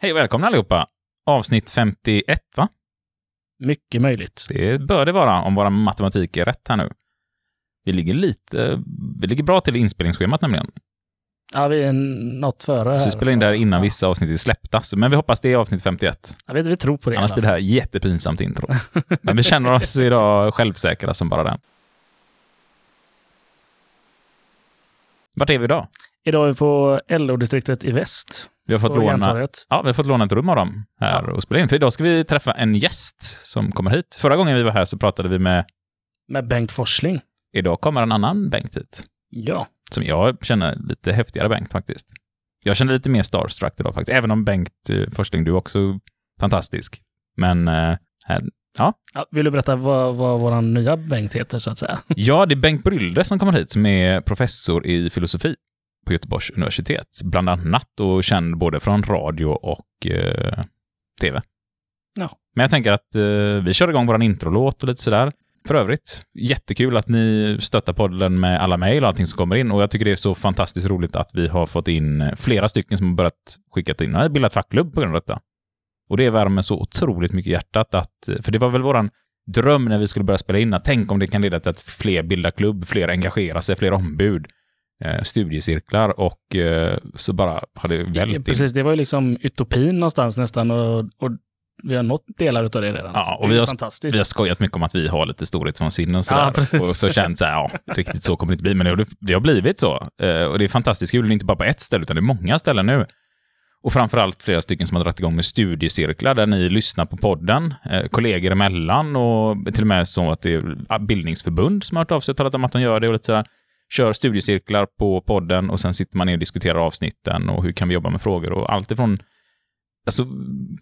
Hej och välkomna allihopa! Avsnitt 51, va? Mycket möjligt. Det bör det vara om våra matematik är rätt här nu. Vi ligger lite... Vi ligger bra till inspelningsschemat nämligen. Ja, vi är något före här. Så vi spelar in där innan ja. vissa avsnitt är släppta. Så- Men vi hoppas det är avsnitt 51. Jag vet, vi tror på det. Annars blir det här jättepinsamt intro. Men vi känner oss idag självsäkra som bara den. Vart är vi idag? Idag är vi på LO-distriktet i väst. Vi har fått låna... Ja, vi har fått låna ett rum av dem här Ja. och spela in. För idag ska vi träffa en gäst som kommer hit. Förra gången vi var här så pratade vi med... Med Bengt Forsling. Idag kommer en annan Bengt hit. Ja. Som jag känner lite häftigare Bengt faktiskt. Jag känner lite mer starstruck idag faktiskt. Även om Bengt eh, Forsling, du är också fantastisk. Men eh, här, ja. Vill du berätta vad, vad vår nya Bengt heter, så att säga? ja, det är Bengt Brylde som kommer hit som är professor i filosofi på Göteborgs universitet. Bland annat och känd både från radio och eh, tv. Ja. Men jag tänker att eh, vi kör igång vår introlåt och lite sådär. För övrigt, jättekul att ni stöttar podden med alla mejl och allting som kommer in. Och jag tycker det är så fantastiskt roligt att vi har fått in flera stycken som har börjat skicka in. Har bildat fackklubb på grund av detta. Och det värmer så otroligt mycket hjärtat att, för det var väl våran dröm när vi skulle börja spela in, att tänk om det kan leda till att fler bildar klubb, fler engagerar sig, fler ombud, eh, studiecirklar och eh, så bara har det vällt in. Precis, det var ju liksom utopin någonstans nästan och, och vi har nått delar av det redan. Ja, och vi har- fantastiskt. Vi har skojat mycket om att vi har lite storhetsvansinne och Ja, sådär. precis. och så känt så här, ja, riktigt så kommer det inte bli. Men det har, det har blivit så. Eh, och det är fantastiskt kul, inte bara på ett ställe, utan det är många ställen nu. Och framförallt flera stycken som har dragit igång med studiecirklar där ni lyssnar på podden, eh, kollegor emellan och till och med så att det är ja, bildningsförbund som har hört av sig och talat om att de gör det och lite sådär. Kör studiecirklar på podden och sen sitter man ner och diskuterar avsnitten och hur kan vi jobba med frågor och allt ifrån alltså,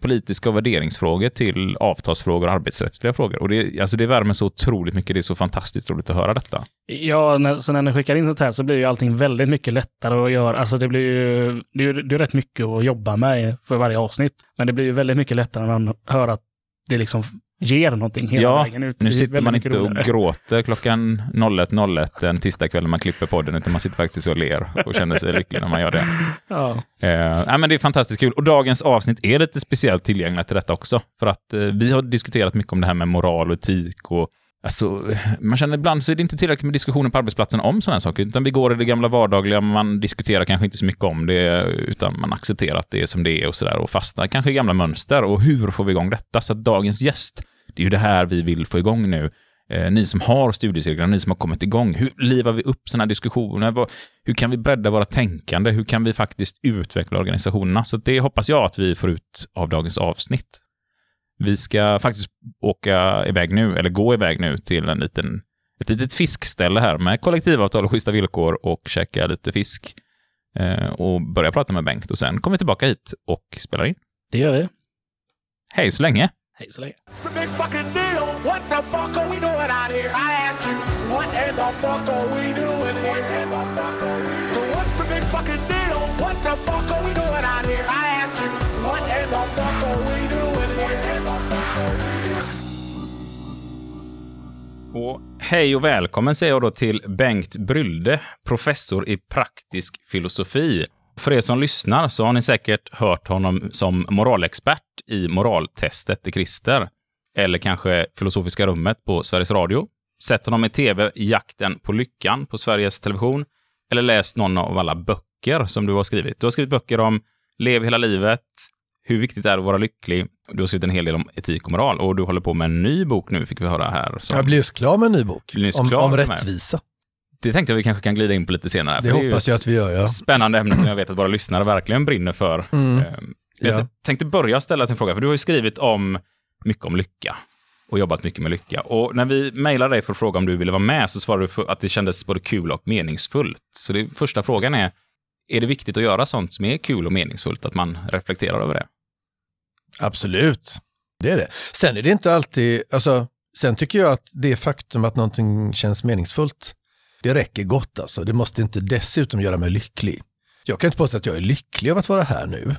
politiska och värderingsfrågor till avtalsfrågor och arbetsrättsliga frågor. Och det, alltså, det värmer så otroligt mycket. Det är så fantastiskt roligt att höra detta. Ja, när, så när ni skickar in sånt här så blir ju allting väldigt mycket lättare att göra. Alltså det blir ju, det är ju det är rätt mycket att jobba med för varje avsnitt. Men det blir ju väldigt mycket lättare när man hör att det liksom ger någonting hela Ja, vägen ut. Nu sitter man inte och gråter klockan 01.01 en tisdagkväll när man klipper podden, utan man sitter faktiskt och ler och känner sig lycklig när man gör det. Ja, Eh, men det är fantastiskt kul. Och dagens avsnitt är lite speciellt tillgängligt till detta också. För att eh, vi har diskuterat mycket om det här med moral och etik och Alltså, man känner ibland så är det inte tillräckligt med diskussioner på arbetsplatsen om sådana här saker, utan vi går i det gamla vardagliga, man diskuterar kanske inte så mycket om det, utan man accepterar att det är som det är och sådär, och fastnar kanske i gamla mönster. Och hur får vi igång detta? Så att dagens gäst, det är ju det här vi vill få igång nu. Eh, ni som har studiecirklar, ni som har kommit igång, hur livar vi upp sådana här diskussioner? Vad, hur kan vi bredda våra tänkande? Hur kan vi faktiskt utveckla organisationerna? Så det hoppas jag att vi får ut av dagens avsnitt. Vi ska faktiskt åka iväg nu, eller gå iväg nu till en liten, ett litet fiskställe här med kollektivavtal och schyssta villkor och käka lite fisk. Eh, och börja prata med Bengt och sen kommer vi tillbaka hit och spelar in. det gör vi. Hej så länge! Hej så länge. What the fuck Och hej och välkommen säger jag då till Bengt Brylde, professor i praktisk filosofi. För er som lyssnar så har ni säkert hört honom som moralexpert i moraltestet i Christer. Eller kanske Filosofiska rummet på Sveriges Radio. Sett honom i tv Jakten på lyckan på Sveriges Television. Eller läst någon av alla böcker som du har skrivit. Du har skrivit böcker om Lev hela livet, hur viktigt det är att vara lycklig. Du har skrivit en hel del om etik och moral och du håller på med en ny bok nu, fick vi höra här. som- Jag blir just klar med en ny bok. Om, om rättvisa. Det tänkte jag vi kanske kan glida in på lite senare. Det ju hoppas jag att vi gör, ja. Spännande ämne som jag vet att våra lyssnare verkligen brinner för. Mm. Ehm, Jag Ja. tänkte börja ställa en fråga, för du har ju skrivit om mycket om lycka och jobbat mycket med lycka. Och när vi mejlade dig för att fråga om du ville vara med så svarade du för att det kändes både kul och meningsfullt. Så det, första frågan är, är det viktigt att göra sånt som är kul och meningsfullt, att man reflekterar över det? Absolut. Det är det. Sen är det inte alltid, alltså, sen tycker jag att det faktum att någonting känns meningsfullt, det räcker gott alltså. Det måste inte dessutom göra mig lycklig. Jag kan inte påstå att jag är lycklig av att vara här nu.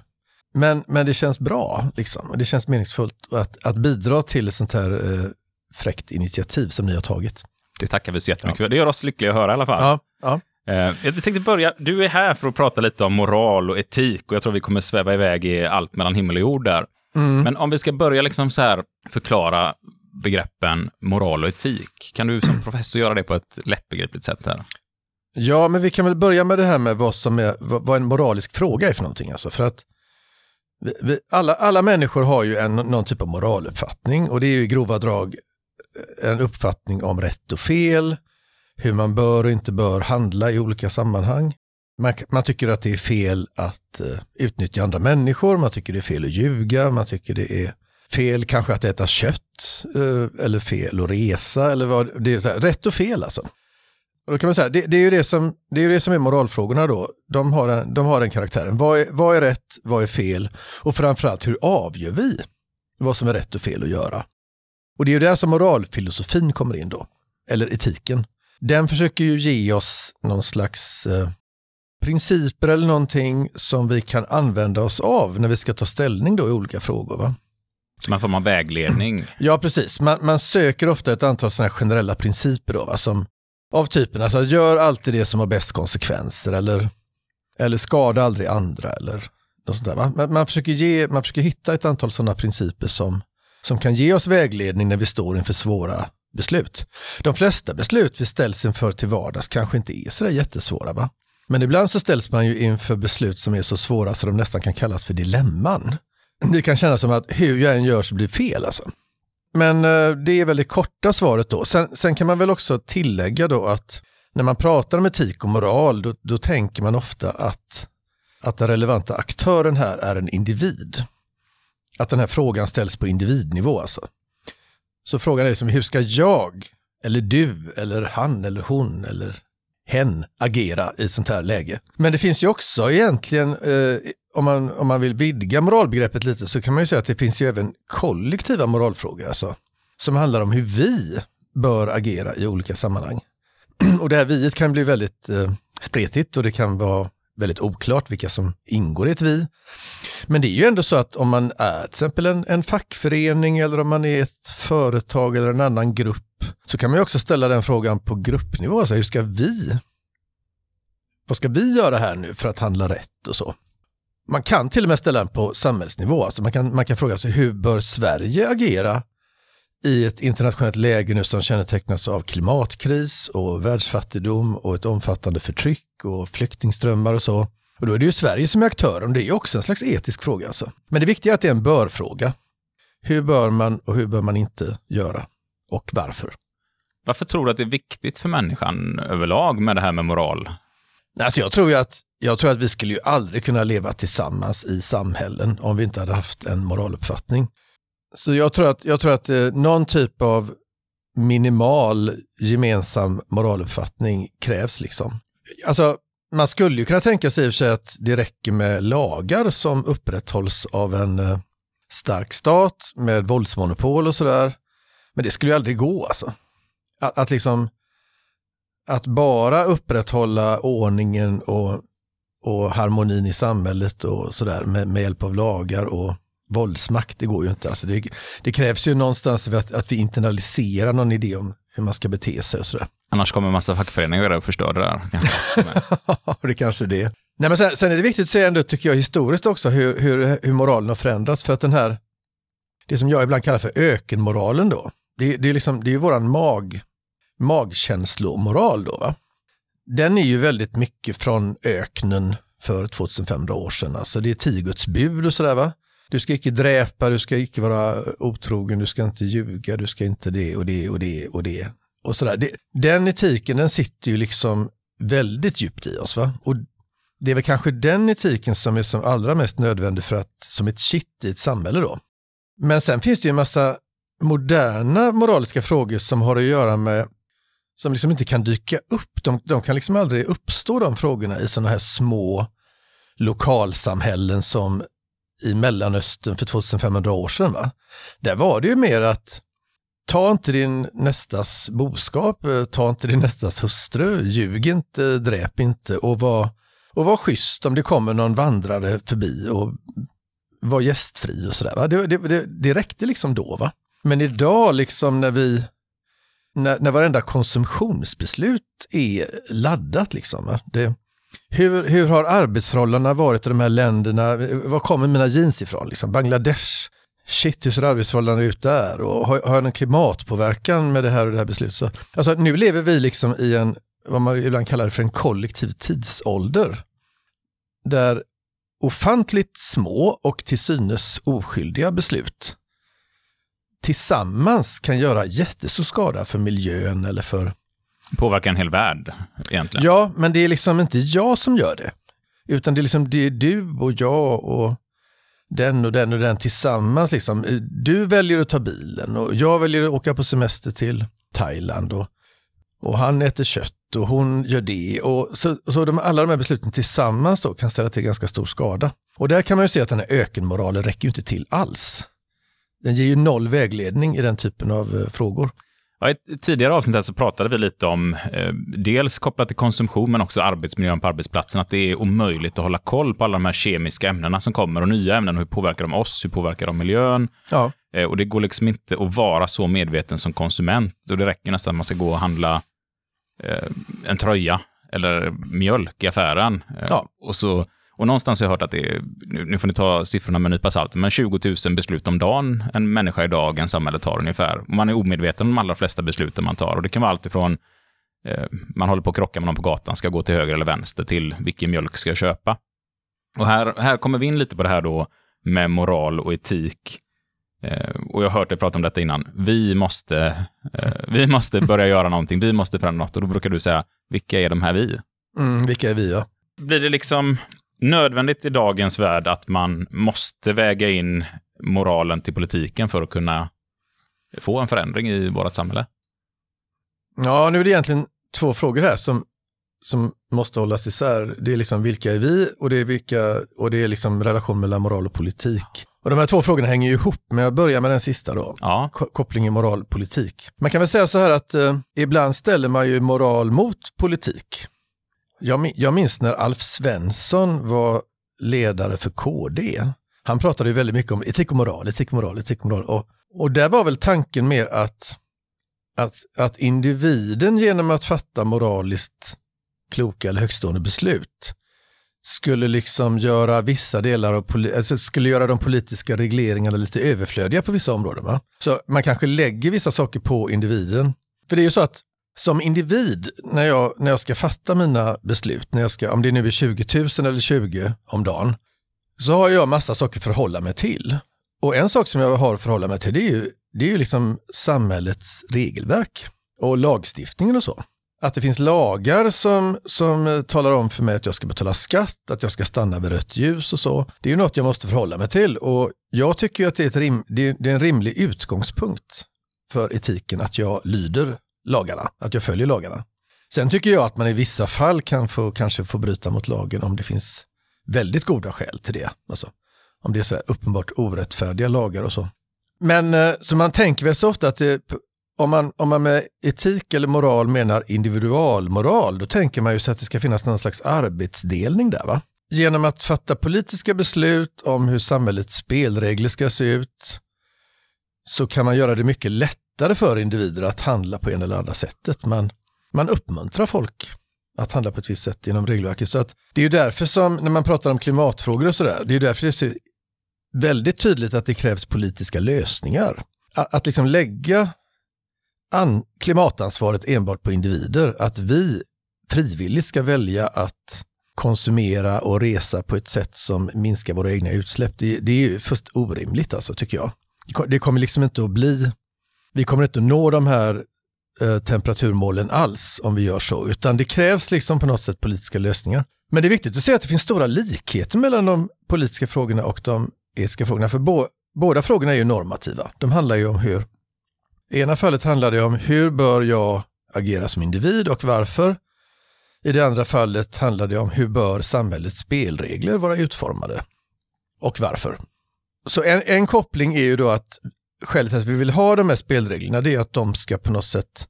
Men, men det känns bra, liksom. Det känns meningsfullt att, att bidra till ett sånt här eh, fräckt initiativ som ni har tagit. Det tackar vi så jättemycket för. Det gör oss lyckliga att höra i alla fall. Ja, ja. Eh, Jag tänkte börja, du är här för att prata lite om moral och etik och jag tror vi kommer sväva iväg i allt mellan himmel och jord där. Men om vi ska börja liksom så här förklara begreppen moral och etik, kan du som professor göra det på ett lättbegripligt sätt här? Ja, men vi kan väl börja med det här med vad, som är, vad, vad en moralisk fråga är för någonting. Alltså, för att vi, vi, alla, alla människor har ju en, någon typ av moraluppfattning och det är ju i grova drag en uppfattning om rätt och fel, hur man bör och inte bör handla i olika sammanhang. Man, man tycker att det är fel att uh, utnyttja andra människor, man tycker det är fel att ljuga, man tycker det är fel kanske att äta kött uh, eller fel att resa eller vad det är. Så här, rätt och fel alltså. Och då kan man säga, det, det, är ju det, som, det är ju det som är moralfrågorna då. De har, en, de har den karaktären. Vad är, vad är rätt, vad är fel? Och framförallt hur avgör vi vad som är rätt och fel att göra? Och det är ju där som moralfilosofin kommer in då, eller etiken. Den försöker ju ge oss någon slags eh, principer eller någonting som vi kan använda oss av när vi ska ta ställning då i olika frågor. Va? Som en form av vägledning. Ja, precis. Man, man söker ofta ett antal sådana här generella principer då, va? som av typen, alltså gör alltid det som har bäst konsekvenser eller, eller skada aldrig andra eller något sånt där. Va? Man, man, försöker ge, man försöker hitta ett antal sådana principer som, som kan ge oss vägledning när vi står inför svåra beslut. De flesta beslut vi ställs inför till vardags kanske inte är sådär jättesvåra. Va? Men ibland så ställs man ju inför beslut som är så svåra så de nästan kan kallas för dilemman. Det kan kännas som att hur jag än gör så blir det fel alltså. Men eh, det är väl det korta svaret då. Sen, sen, kan man väl också tillägga då att när man pratar om etik och moral då, då tänker man ofta att, att den relevanta aktören här är en individ. Att den här frågan ställs på individnivå alltså. Så frågan är liksom, hur ska jag, eller du, eller han, eller hon, eller hen agera i sånt här läge? Men det finns ju också egentligen, eh, om, man, om man vill vidga moralbegreppet lite, så kan man ju säga att det finns ju även kollektiva moralfrågor, alltså, som handlar om hur vi bör agera i olika sammanhang. Och det här viet kan bli väldigt eh, spretigt och det kan vara väldigt oklart vilka som ingår i ett vi. Men det är ju ändå så att om man är till exempel en, en fackförening eller om man är ett företag eller en annan grupp så kan man ju också ställa den frågan på gruppnivå. Alltså, hur ska vi? Vad ska vi göra här nu för att handla rätt och så? Man kan till och med ställa den på samhällsnivå. Alltså man, kan, man kan fråga sig hur bör Sverige agera i ett internationellt läge nu som kännetecknas av klimatkris och världsfattigdom och ett omfattande förtryck och flyktingströmmar och så. Och då är det ju Sverige som är aktören, det är ju också en slags etisk fråga alltså. Men det viktiga är att det är en bör-fråga. Hur bör man och hur bör man inte göra? Och varför? Varför tror du att det är viktigt för människan överlag med det här med moral? Alltså jag, tror ju att, jag tror att vi skulle ju aldrig kunna leva tillsammans i samhällen om vi inte hade haft en moraluppfattning. Så jag tror att, jag tror att eh, någon typ av minimal gemensam moraluppfattning krävs liksom. Alltså, man skulle ju kunna tänka sig i och för sig att det räcker med lagar som upprätthålls av en eh, stark stat med våldsmonopol och sådär. Men det skulle ju aldrig gå alltså. Att, att liksom, att bara upprätthålla ordningen och, och harmonin i samhället och sådär med, med hjälp av lagar och våldsmakt, det går ju inte. Alltså det, det krävs ju någonstans att, att vi internaliserar någon idé om hur man ska bete sig och sådär. Annars kommer en massa fackföreningar och förstör det där. Det kanske är det. Nej, men sen, sen, är det viktigt att säga ändå, tycker jag, historiskt också hur, hur, hur moralen har förändrats. För att den här, det som jag ibland kallar för ökenmoralen då, det, det är liksom, det är ju våran mag, magkänslomoral då. Va? Den är ju väldigt mycket från öknen för 2500 år sedan. Alltså det är tio Guds bud och sådär va. Du ska inte dräpa, du ska inte vara otrogen, du ska inte ljuga, du ska inte det och det och det och det. Och sådär. Det, den etiken den sitter ju liksom väldigt djupt i oss. Va? Och det är väl kanske den etiken som är som allra mest nödvändig för att, som ett kitt i ett samhälle då. Men sen finns det ju en massa moderna moraliska frågor som har att göra med, som liksom inte kan dyka upp. De, de kan liksom aldrig uppstå de frågorna i sådana här små lokalsamhällen som i Mellanöstern för 2500 år sedan. Va? Där var det ju mer att ta inte din nästas boskap, eh, ta inte din nästas hustru, ljug inte, dräp inte och var, och var schysst om det kommer någon vandrare förbi och var gästfri och sådär. Det, det, det, det räckte liksom då. va. Men idag liksom när vi när, när varenda konsumtionsbeslut är laddat. Liksom, va? det, hur, hur har arbetsförhållandena varit i de här länderna? Var kommer mina jeans ifrån? Liksom? Bangladesh? Shit, hur ser arbetsförhållandena ut där? Och har, har jag någon klimatpåverkan med det här och det här beslutet? Så, alltså, nu lever vi liksom i en, vad man ibland kallar för en kollektiv tidsålder. Där ofantligt små och till synes oskyldiga beslut tillsammans kan göra jättestor skada för miljön eller för... Påverkar en hel värld egentligen. Ja, men det är liksom inte jag som gör det. Utan det är liksom det är du och jag och den och den och den tillsammans. Liksom. Du väljer att ta bilen och jag väljer att åka på semester till Thailand. Och, och han äter kött och hon gör det. Och så så de, alla de här besluten tillsammans då kan ställa till ganska stor skada. Och där kan man ju se att den här ökenmoralen räcker ju inte till alls. Den ger ju noll vägledning i den typen av eh, frågor. Ja, I ett tidigare avsnitt så pratade vi lite om, eh, dels kopplat till konsumtion, men också arbetsmiljön på arbetsplatsen, att det är omöjligt att hålla koll på alla de här kemiska ämnena som kommer och nya ämnen. Hur påverkar de oss? Hur påverkar de miljön? Ja, Eh, och det går liksom inte att vara så medveten som konsument. Och det räcker nästan att man ska gå och handla eh, en tröja eller mjölk i affären. Eh, Ja. och, så, och någonstans har jag hört att det är, nu, får ni ta siffrorna med en nypa salt, men 20 000 beslut om dagen en människa i dagen samhället tar ungefär. Man är omedveten om de allra flesta besluten man tar. Och det kan vara allt ifrån eh, man håller på att krocka med någon på gatan, ska gå till höger eller vänster, till vilken mjölk ska jag köpa. Och här, här kommer vi in lite på det här då med moral och etik. Eh, och jag har hört dig prata om detta innan. Vi måste, eh, vi måste börja göra någonting, vi måste förändra något. Och då brukar du säga, vilka är de här vi? mm, vilka är vi? Ja? Blir det liksom nödvändigt i dagens värld att man måste väga in moralen till politiken för att kunna få en förändring i vårt samhälle? ja, nu är det egentligen två frågor här som, som måste hållas isär. Det är liksom vilka är vi och det är, vilka, och det är liksom relation mellan moral och politik. Och de här två frågorna hänger ju ihop, men jag börjar med den sista då. Ja, Ko- kopplingen moral-politik. Man kan väl säga så här att eh, ibland ställer man ju moral mot politik. Jag, jag minns när Alf Svensson var ledare för KD. Han pratade ju väldigt mycket om etik och moral, etik och moral, etik och moral. Och, och där var väl tanken mer att, att, att individen genom att fatta moraliskt kloka eller högstående beslut skulle liksom göra vissa delar av, alltså skulle göra de politiska regleringarna lite överflödiga på vissa områden. Va? Så man kanske lägger vissa saker på individen. För det är ju så att som individ, när jag, när jag ska fatta mina beslut, när jag ska, om det nu är 20 000 eller 20 om dagen, så har jag massa saker att förhålla mig till. Och en sak som jag har att förhålla mig till, det är ju, det är ju liksom samhällets regelverk och lagstiftningen och så. Att det finns lagar som, som eh, talar om för mig att jag ska betala skatt, att jag ska stanna vid rött ljus och så. Det är ju något jag måste förhålla mig till och jag tycker ju att det är, ett rim, det är, det är en rimlig utgångspunkt för etiken att jag lyder lagarna, att jag följer lagarna. Sen tycker jag att man i vissa fall kan få, kanske få bryta mot lagen om det finns väldigt goda skäl till det. Alltså, om det är så här uppenbart orättfärdiga lagar och så. Men eh, så man tänker väl så ofta att det, om, man, om man med etik eller moral menar individualmoral, då tänker man ju sig att det ska finnas någon slags arbetsdelning där. va? Genom att fatta politiska beslut om hur samhällets spelregler ska se ut, så kan man göra det mycket lättare för individer att handla på en eller andra sättet. Man, man uppmuntrar folk att handla på ett visst sätt genom regelverket. Så att det är ju därför som, när man pratar om klimatfrågor och sådär, det är ju därför det är väldigt tydligt att det krävs politiska lösningar. Att, att liksom lägga an, klimatansvaret enbart på individer, att vi frivilligt ska välja att konsumera och resa på ett sätt som minskar våra egna utsläpp, det, det är ju först orimligt alltså, tycker jag. Det kommer liksom inte att bli, vi kommer inte att nå de här eh, temperaturmålen alls om vi gör så, utan det krävs liksom på något sätt politiska lösningar. Men det är viktigt att se att det finns stora likheter mellan de politiska frågorna och de etiska frågorna, för bo, båda frågorna är ju normativa. De handlar ju om hur, i ena fallet handlar det om hur bör jag agera som individ och varför. I det andra fallet handlar det om hur bör samhällets spelregler vara utformade och varför. Så en, en koppling är ju då att skälet till att vi vill ha de här spelreglerna det är att de ska på något sätt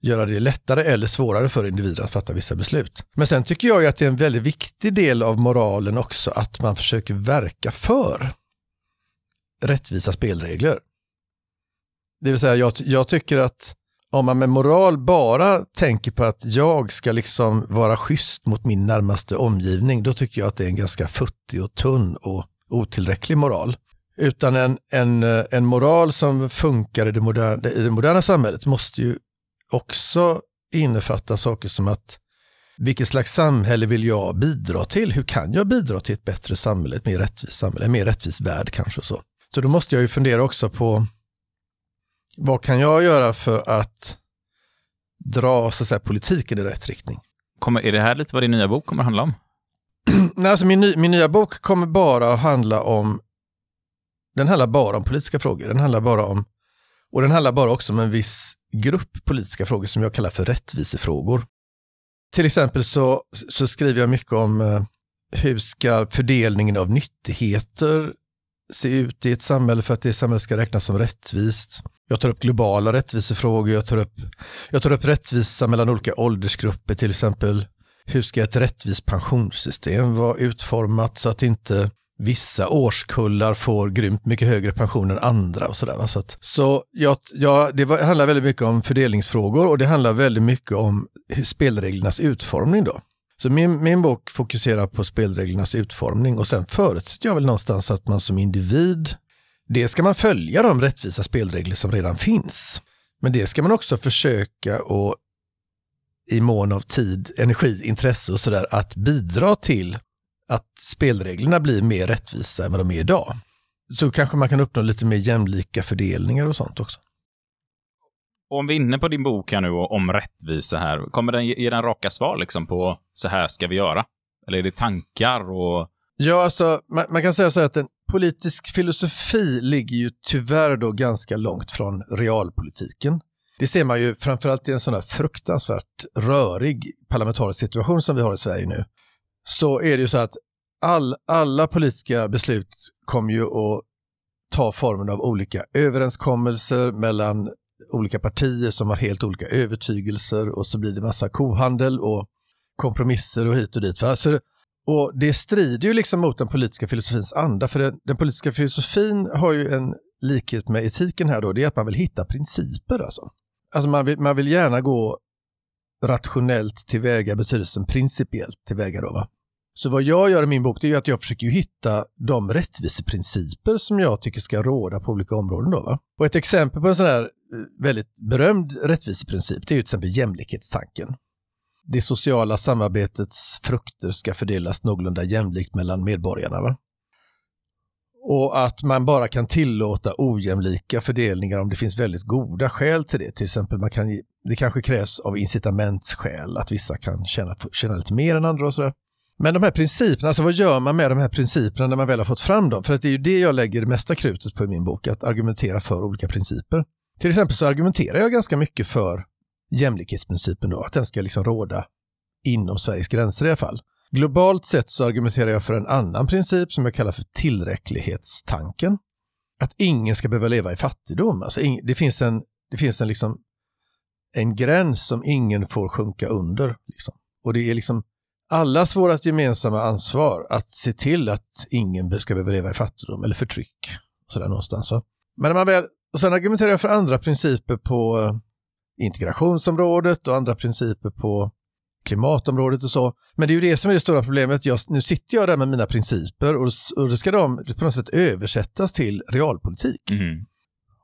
göra det lättare eller svårare för individer att fatta vissa beslut. Men sen tycker jag ju att det är en väldigt viktig del av moralen också att man försöker verka för rättvisa spelregler. Det vill säga, jag, jag tycker att om man med moral bara tänker på att jag ska liksom vara schysst mot min närmaste omgivning, då tycker jag att det är en ganska futtig och tunn och otillräcklig moral. Utan en, en, en moral som funkar i det, moderna, i det moderna samhället måste ju också innefatta saker som att vilket slags samhälle vill jag bidra till? Hur kan jag bidra till ett bättre samhälle, ett mer rättvist samhälle, en mer rättvis värld kanske så. Så då måste jag ju fundera också på vad kan jag göra för att dra så att säga, politiken i rätt riktning? Kommer, är det här lite vad din nya bok kommer handla om? Nej, alltså min, ny, min nya bok kommer bara att handla om, den handlar bara om politiska frågor, den handlar bara om, och den handlar bara också om en viss grupp politiska frågor som jag kallar för rättvisefrågor. Till exempel så, så skriver jag mycket om eh, hur ska fördelningen av nyttigheter se ut i ett samhälle för att det samhället ska räknas som rättvist. Jag tar upp globala rättvisefrågor, jag tar upp, jag tar upp rättvisa mellan olika åldersgrupper, till exempel hur ska ett rättvist pensionssystem vara utformat så att inte vissa årskullar får grymt mycket högre pension än andra och sådär. Så, att, så ja, ja, det var, handlar väldigt mycket om fördelningsfrågor och det handlar väldigt mycket om spelreglernas utformning då. Så min, min bok fokuserar på spelreglernas utformning och sen förutsätter jag väl någonstans att man som individ, det ska man följa de rättvisa spelregler som redan finns. Men det ska man också försöka och i mån av tid, energi, intresse och sådär att bidra till att spelreglerna blir mer rättvisa än vad de är idag. Så kanske man kan uppnå lite mer jämlika fördelningar och sånt också. Om vi är inne på din bok här nu om rättvisa här, kommer den ge den raka svar liksom på så här ska vi göra? Eller är det tankar och... Ja, alltså man, man kan säga så här att en politisk filosofi ligger ju tyvärr då ganska långt från realpolitiken. Det ser man ju framförallt i en sån här fruktansvärt rörig parlamentarisk situation som vi har i Sverige nu. Så är det ju så att all, alla politiska beslut kommer ju att ta formen av olika överenskommelser mellan olika partier som har helt olika övertygelser och så blir det massa kohandel och kompromisser och hit och dit. Alltså, och det strider ju liksom mot den politiska filosofins anda, för den, den, politiska filosofin har ju en likhet med etiken här då, det är att man vill hitta principer alltså. Alltså man vill, man vill gärna gå rationellt tillväga, betydelsen principiellt tillväga då va. Så vad jag gör i min bok det är att jag försöker hitta de rättviseprinciper som jag tycker ska råda på olika områden. Då, va? Och ett exempel på en sån här eh, väldigt berömd rättviseprincip det är ju till exempel jämlikhetstanken. Det sociala samarbetets frukter ska fördelas någorlunda jämlikt mellan medborgarna. Va? Och att man bara kan tillåta ojämlika fördelningar om det finns väldigt goda skäl till det. Till exempel man kan, det kanske krävs av incitamentsskäl, att vissa kan tjäna, tjäna lite mer än andra och sådär. Men de här principerna, alltså vad gör man med de här principerna när man väl har fått fram dem? För att det är ju det jag lägger det mesta krutet på i min bok, att argumentera för olika principer. Till exempel så argumenterar jag ganska mycket för jämlikhetsprincipen då, att den ska liksom råda inom Sveriges gränser i alla fall. Globalt sett så argumenterar jag för en annan princip som jag kallar för tillräcklighetstanken. Att ingen ska behöva leva i fattigdom. Alltså, det finns en, det finns en, liksom, en gräns som ingen får sjunka under. Liksom. Och det är liksom allas vårt gemensamma ansvar att se till att ingen ska behöva leva i fattigdom eller förtryck. Sådär någonstans. Så. Men när man väl, och sen argumenterar jag för andra principer på eh, integrationsområdet och andra principer på klimatområdet och så. Men det är ju det som är det stora problemet. Jag, nu sitter jag där med mina principer och, och då ska de på något sätt översättas till realpolitik. Mm.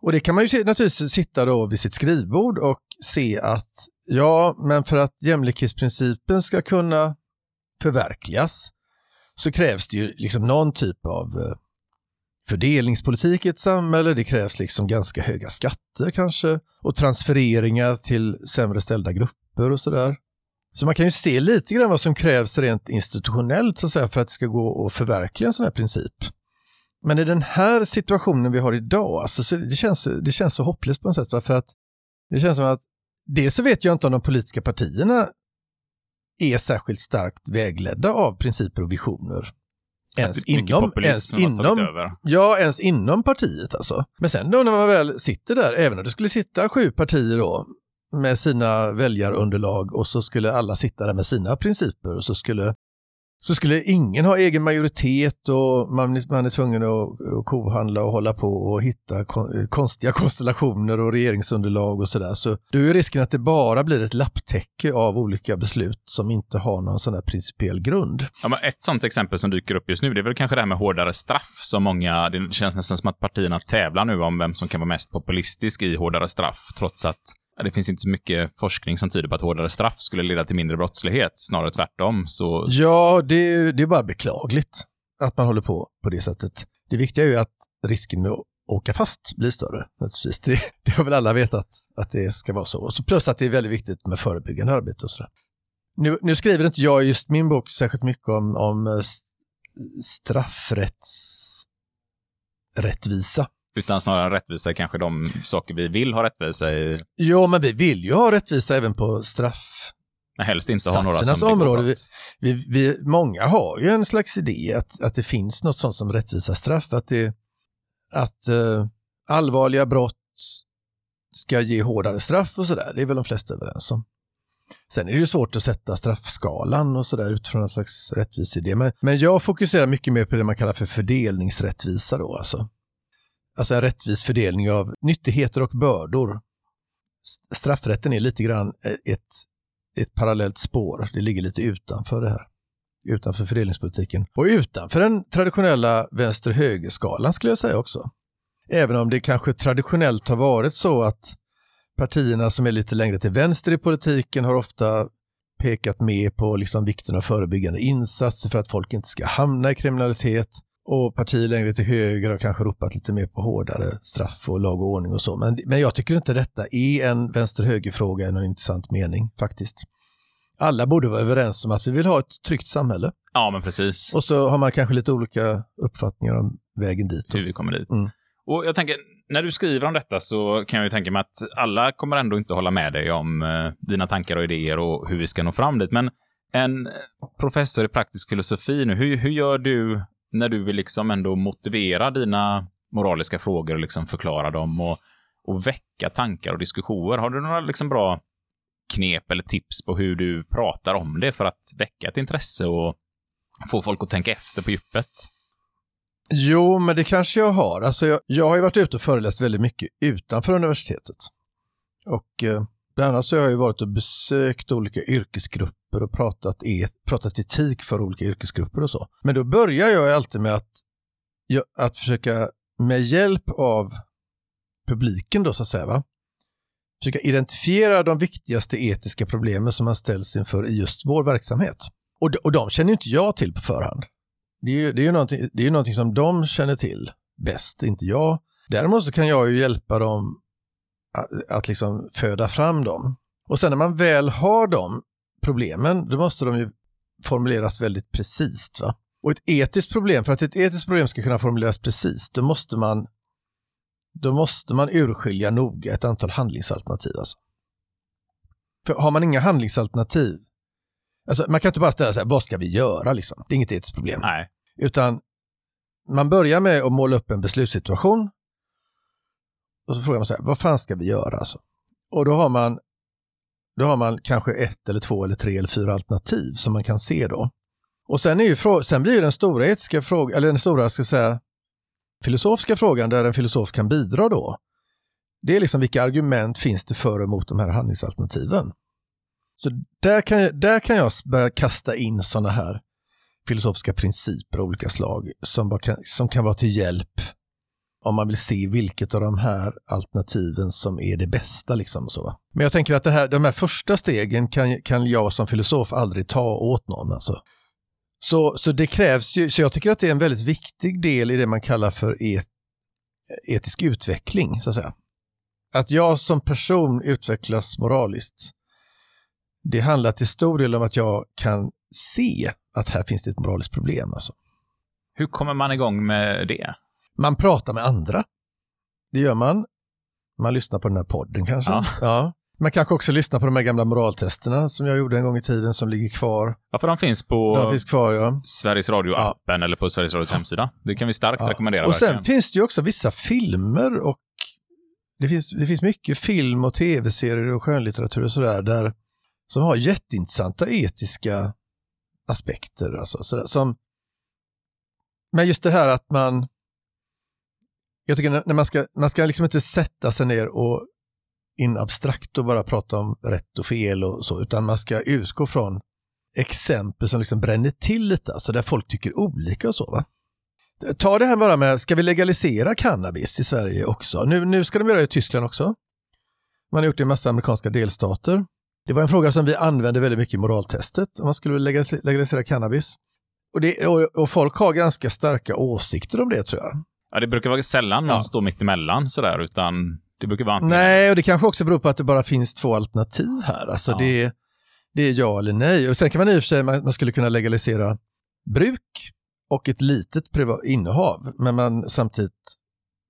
Och det kan man ju naturligtvis sitta då vid sitt skrivbord och se att ja, men för att jämlikhetsprincipen ska kunna förverkligas så krävs det ju liksom någon typ av eh, fördelningspolitik i ett samhälle. Det krävs liksom ganska höga skatter kanske och transfereringar till sämre ställda grupper och sådär. Så man kan ju se lite grann vad som krävs rent institutionellt så att säga, för att det ska gå att förverkliga en sån här princip. Men i den här situationen vi har idag, alltså, det, känns, det känns så hopplöst på något sätt. För att det känns som att dels så vet jag inte om de politiska partierna är särskilt starkt vägledda av principer och visioner. Ens inom, ens, inom, ja, ens inom partiet alltså. Men sen då när man väl sitter där, även om det skulle sitta sju partier då, med sina väljarunderlag och så skulle alla sitta där med sina principer och så skulle så skulle ingen ha egen majoritet och man, man är tvungen att, att kohandla och hålla på och hitta kon, konstiga konstellationer och regeringsunderlag och sådär. Så då är risken att det bara blir ett lapptäcke av olika beslut som inte har någon sån här principiell grund. Ja, men ett sånt exempel som dyker upp just nu, det är väl kanske det här med hårdare straff som många, det känns nästan som att partierna tävlar nu om vem som kan vara mest populistisk i hårdare straff, trots att det finns inte så mycket forskning som tyder på att hårdare straff skulle leda till mindre brottslighet, snarare tvärtom. Så... Ja, det, det är bara beklagligt att man håller på på det sättet. Det viktiga är ju att risken med att åka fast blir större. Naturligtvis. Det, det har väl alla vetat att det ska vara så. Och så plus att det är väldigt viktigt med förebyggande arbete och sådär. Nu, nu skriver inte jag just min bok särskilt mycket om, om eh, straffrättsrättvisa. Utan snarare rättvisa kanske de saker vi vill ha rättvisa i. Jo, men vi vill ju ha rättvisa även på straff Nej, helst inte ha några som område. Vi, vi, vi, många har ju en slags idé att, att det finns något sånt som rättvisa straff, att, det, att uh, allvarliga brott ska ge hårdare straff och sådär. Det är väl de flesta överens om. Sen är det ju svårt att sätta straffskalan och sådär utifrån en slags rättvisidé. Men, men jag fokuserar mycket mer på det man kallar för fördelningsrättvisa då alltså alltså en rättvis fördelning av nyttigheter och bördor. Straffrätten är lite grann eh, ett, ett parallellt spår. Det ligger lite utanför det här. Utanför fördelningspolitiken. Och utanför den traditionella vänster-höger-skalan skulle jag säga också. Även om det kanske traditionellt har varit så att partierna som är lite längre till vänster i politiken har ofta pekat mer på liksom vikten av förebyggande insatser för att folk inte ska hamna i kriminalitet. Och partier längre till höger har kanske ropat lite mer på hårdare straff och lag och ordning och så. Men, men jag tycker inte detta är en vänster-höger-fråga i någon intressant mening faktiskt. Alla borde vara överens om att vi vill ha ett tryggt samhälle. Ja, men precis. Och så har man kanske lite olika uppfattningar om vägen dit. Hur vi kommer dit. Mm. Och jag tänker, när du skriver om detta så kan jag ju tänka mig att alla kommer ändå inte hålla med dig om eh, dina tankar och idéer och hur vi ska nå fram dit. Men en professor i praktisk filosofi nu, hur, hur gör du när du vill liksom ändå motivera dina moraliska frågor och liksom förklara dem och, och väcka tankar och diskussioner. Har du några liksom bra knep eller tips på hur du pratar om det för att väcka ett intresse och få folk att tänka efter på djupet? Jo, men det kanske jag har. Alltså jag, jag har ju varit ute och föreläst väldigt mycket utanför universitetet. Och eh, Bland annat så har jag ju varit och besökt olika yrkesgrupper och pratat, et, pratat etik för olika yrkesgrupper och så. Men då börjar jag alltid med att, att försöka med hjälp av publiken då så att säga, va? försöka identifiera de viktigaste etiska problemen som man ställs inför i just vår verksamhet. Och de, och de känner inte jag till på förhand. Det är ju, det är ju någonting, det är någonting som de känner till bäst, inte jag. Däremot så kan jag ju hjälpa dem att, att liksom föda fram dem. Och sen när man väl har dem problemen, då måste de ju formuleras väldigt precis. Va? Och ett etiskt problem, för att ett etiskt problem ska kunna formuleras precis, då måste man, då måste man urskilja noga ett antal handlingsalternativ. Alltså. För har man inga handlingsalternativ, alltså man kan inte bara ställa sig, vad ska vi göra liksom? Det är inget etiskt problem. Nej. Utan man börjar med att måla upp en beslutssituation och så frågar man här, vad fan ska vi göra alltså? Och då har man, då har man kanske ett eller två eller tre eller fyra alternativ som man kan se då. Och sen, är ju, sen blir den stora etiska frågan, eller den stora, ska säga, filosofiska frågan där en filosof kan bidra då. Det är liksom vilka argument finns det för och emot de här handlingsalternativen. Så där kan, jag, där kan jag börja kasta in sådana här filosofiska principer av olika slag som, kan, som kan vara till hjälp om man vill se vilket av de här alternativen som är det bästa. Liksom så. Men jag tänker att det här, de här första stegen kan, kan jag som filosof aldrig ta åt någon. Alltså. Så, så det krävs ju, så jag tycker att det är en väldigt viktig del i det man kallar för et, etisk utveckling. Så att, säga. att jag som person utvecklas moraliskt, det handlar till stor del om att jag kan se att här finns det ett moraliskt problem. Alltså. Hur kommer man igång med det? Man pratar med andra. Det gör man. Man lyssnar på den här podden kanske. Ja. ja. Man kanske också lyssnar på de här gamla moraltesterna som jag gjorde en gång i tiden som ligger kvar. Ja, för de finns på de finns kvar, ja. Sveriges Radio-appen ja. eller på Sveriges Radios hemsida. Det kan vi starkt rekommendera. Och sen verkligen. finns det ju också vissa filmer och det finns, det finns mycket film och tv-serier och skönlitteratur och sådär där som har jätteintressanta etiska aspekter. Alltså, sådär, som, men just det här att man, jag tycker när- man ska, man ska liksom inte sätta sig ner och in abstrakt och bara prata om rätt och fel och så, utan man ska utgå från exempel som liksom bränner till lite, alltså där folk tycker olika och så. Va? Ta det här bara med, ska vi legalisera cannabis i Sverige också? Nu, nu ska de göra det i Tyskland också. Man har gjort det i massa amerikanska delstater. Det var en fråga som vi använde väldigt mycket i moraltestet, om man skulle legalisera cannabis. Och, det, och, och folk har ganska starka åsikter om det tror jag. Ja, det brukar vara sällan någon Ja. står mitt emellan sådär, utan det brukar vara antingen... Nej, och det kanske också beror på att det bara finns två alternativ här. Alltså Ja. det, är- det är ja eller nej. Och sen kan man i och för sig, man, man skulle kunna legalisera bruk och ett litet privat innehav, men man samtidigt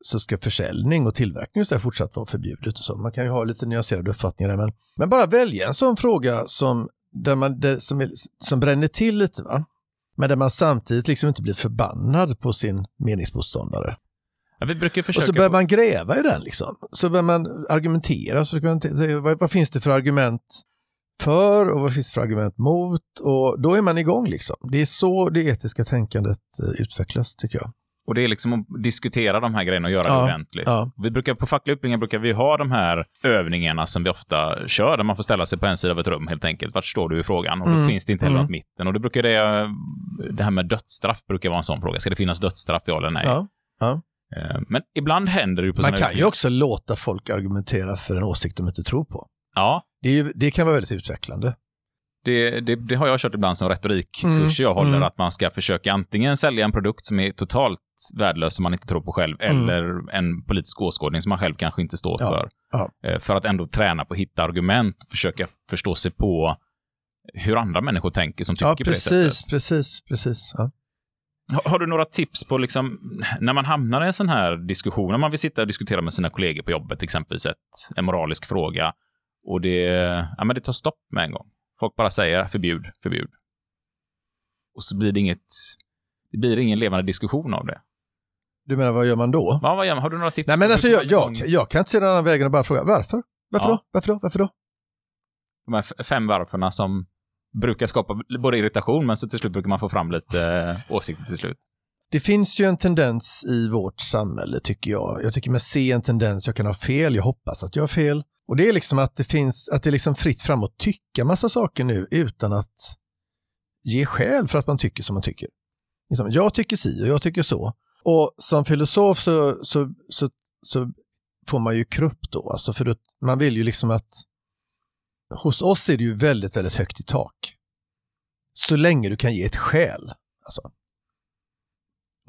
så ska försäljning och tillverkning så fortsatt vara förbjudet. Och så. Man kan ju ha lite nyanserade uppfattningar där, men, men bara välja en sån fråga som, där man, det, som, som bränner till lite, va? Men där man samtidigt liksom inte blir förbannad på sin meningsmotståndare. Ja, vi brukar Och försöka... så börjar man gräva i den liksom. Så börjar man argumentera. Så man säga, vad, vad finns det för argument för och vad finns det för argument mot? Och då är man igång liksom. Det är så det etiska tänkandet eh, utvecklas tycker jag. Och det är liksom att diskutera de här grejerna och göra Ja, det ordentligt. ja. Vi brukar, på fackliga utbildningar brukar vi ha de här övningarna som vi ofta kör, där man får ställa sig på en sida av ett rum helt enkelt. Vart står du i frågan? Och då Mm, finns det inte heller mm. något mitten. Och då brukar det, det här med dödsstraff brukar vara en sån fråga. Ska det finnas dödsstraff, ja eller nej? Ja. Eh, Men ibland händer det ju på Man kan ju också låta folk argumentera för en åsikt de inte tror på. Ja, Det, ju, det kan vara väldigt utvecklande. Det, det, det har jag kört ibland som retorikkurs Mm, jag håller, mm. att man ska försöka antingen sälja en produkt som är totalt värdelös, som man inte tror på själv, Mm. eller en politisk åskådning som man själv kanske inte står Ja, för. ja. Eh, För att ändå träna på att hitta argument försöka förstå sig på hur andra människor tänker som tycker Ja, på det precis, sättet. precis, precis. Ja. Har, har du några tips på, liksom, när man hamnar i en sån här diskussion, om man vill sitta och diskutera med sina kollegor på jobbet, exempelvis ett, en moralisk fråga, och det, ja, men det tar stopp med en gång. Folk bara säger förbjud, förbjud. Och så blir det inget, det blir ingen levande diskussion av det. Du menar, vad gör man då? Va, vad gör man? Har du några tips? Nej, men alltså jag, jag, jag kan inte se den andra vägen och bara fråga varför? Varför Ja. då? Varför då? Varför då? De här fem varförna som brukar skapa både irritation, men så till slut brukar man få fram lite åsikter till slut. Det finns ju en tendens i vårt samhälle tycker jag. Jag tycker mig se en tendens, jag kan ha fel, jag hoppas att jag har fel. Och det är liksom att det finns, att det är liksom fritt fram att tycka massa saker nu utan att ge skäl för att man tycker som man tycker. Liksom, jag tycker si och jag tycker så. Och som filosof så, så, så, så får man ju krupp då, alltså för att man vill ju liksom att hos oss är det ju väldigt, väldigt högt i tak. Så länge du kan ge ett skäl. Alltså.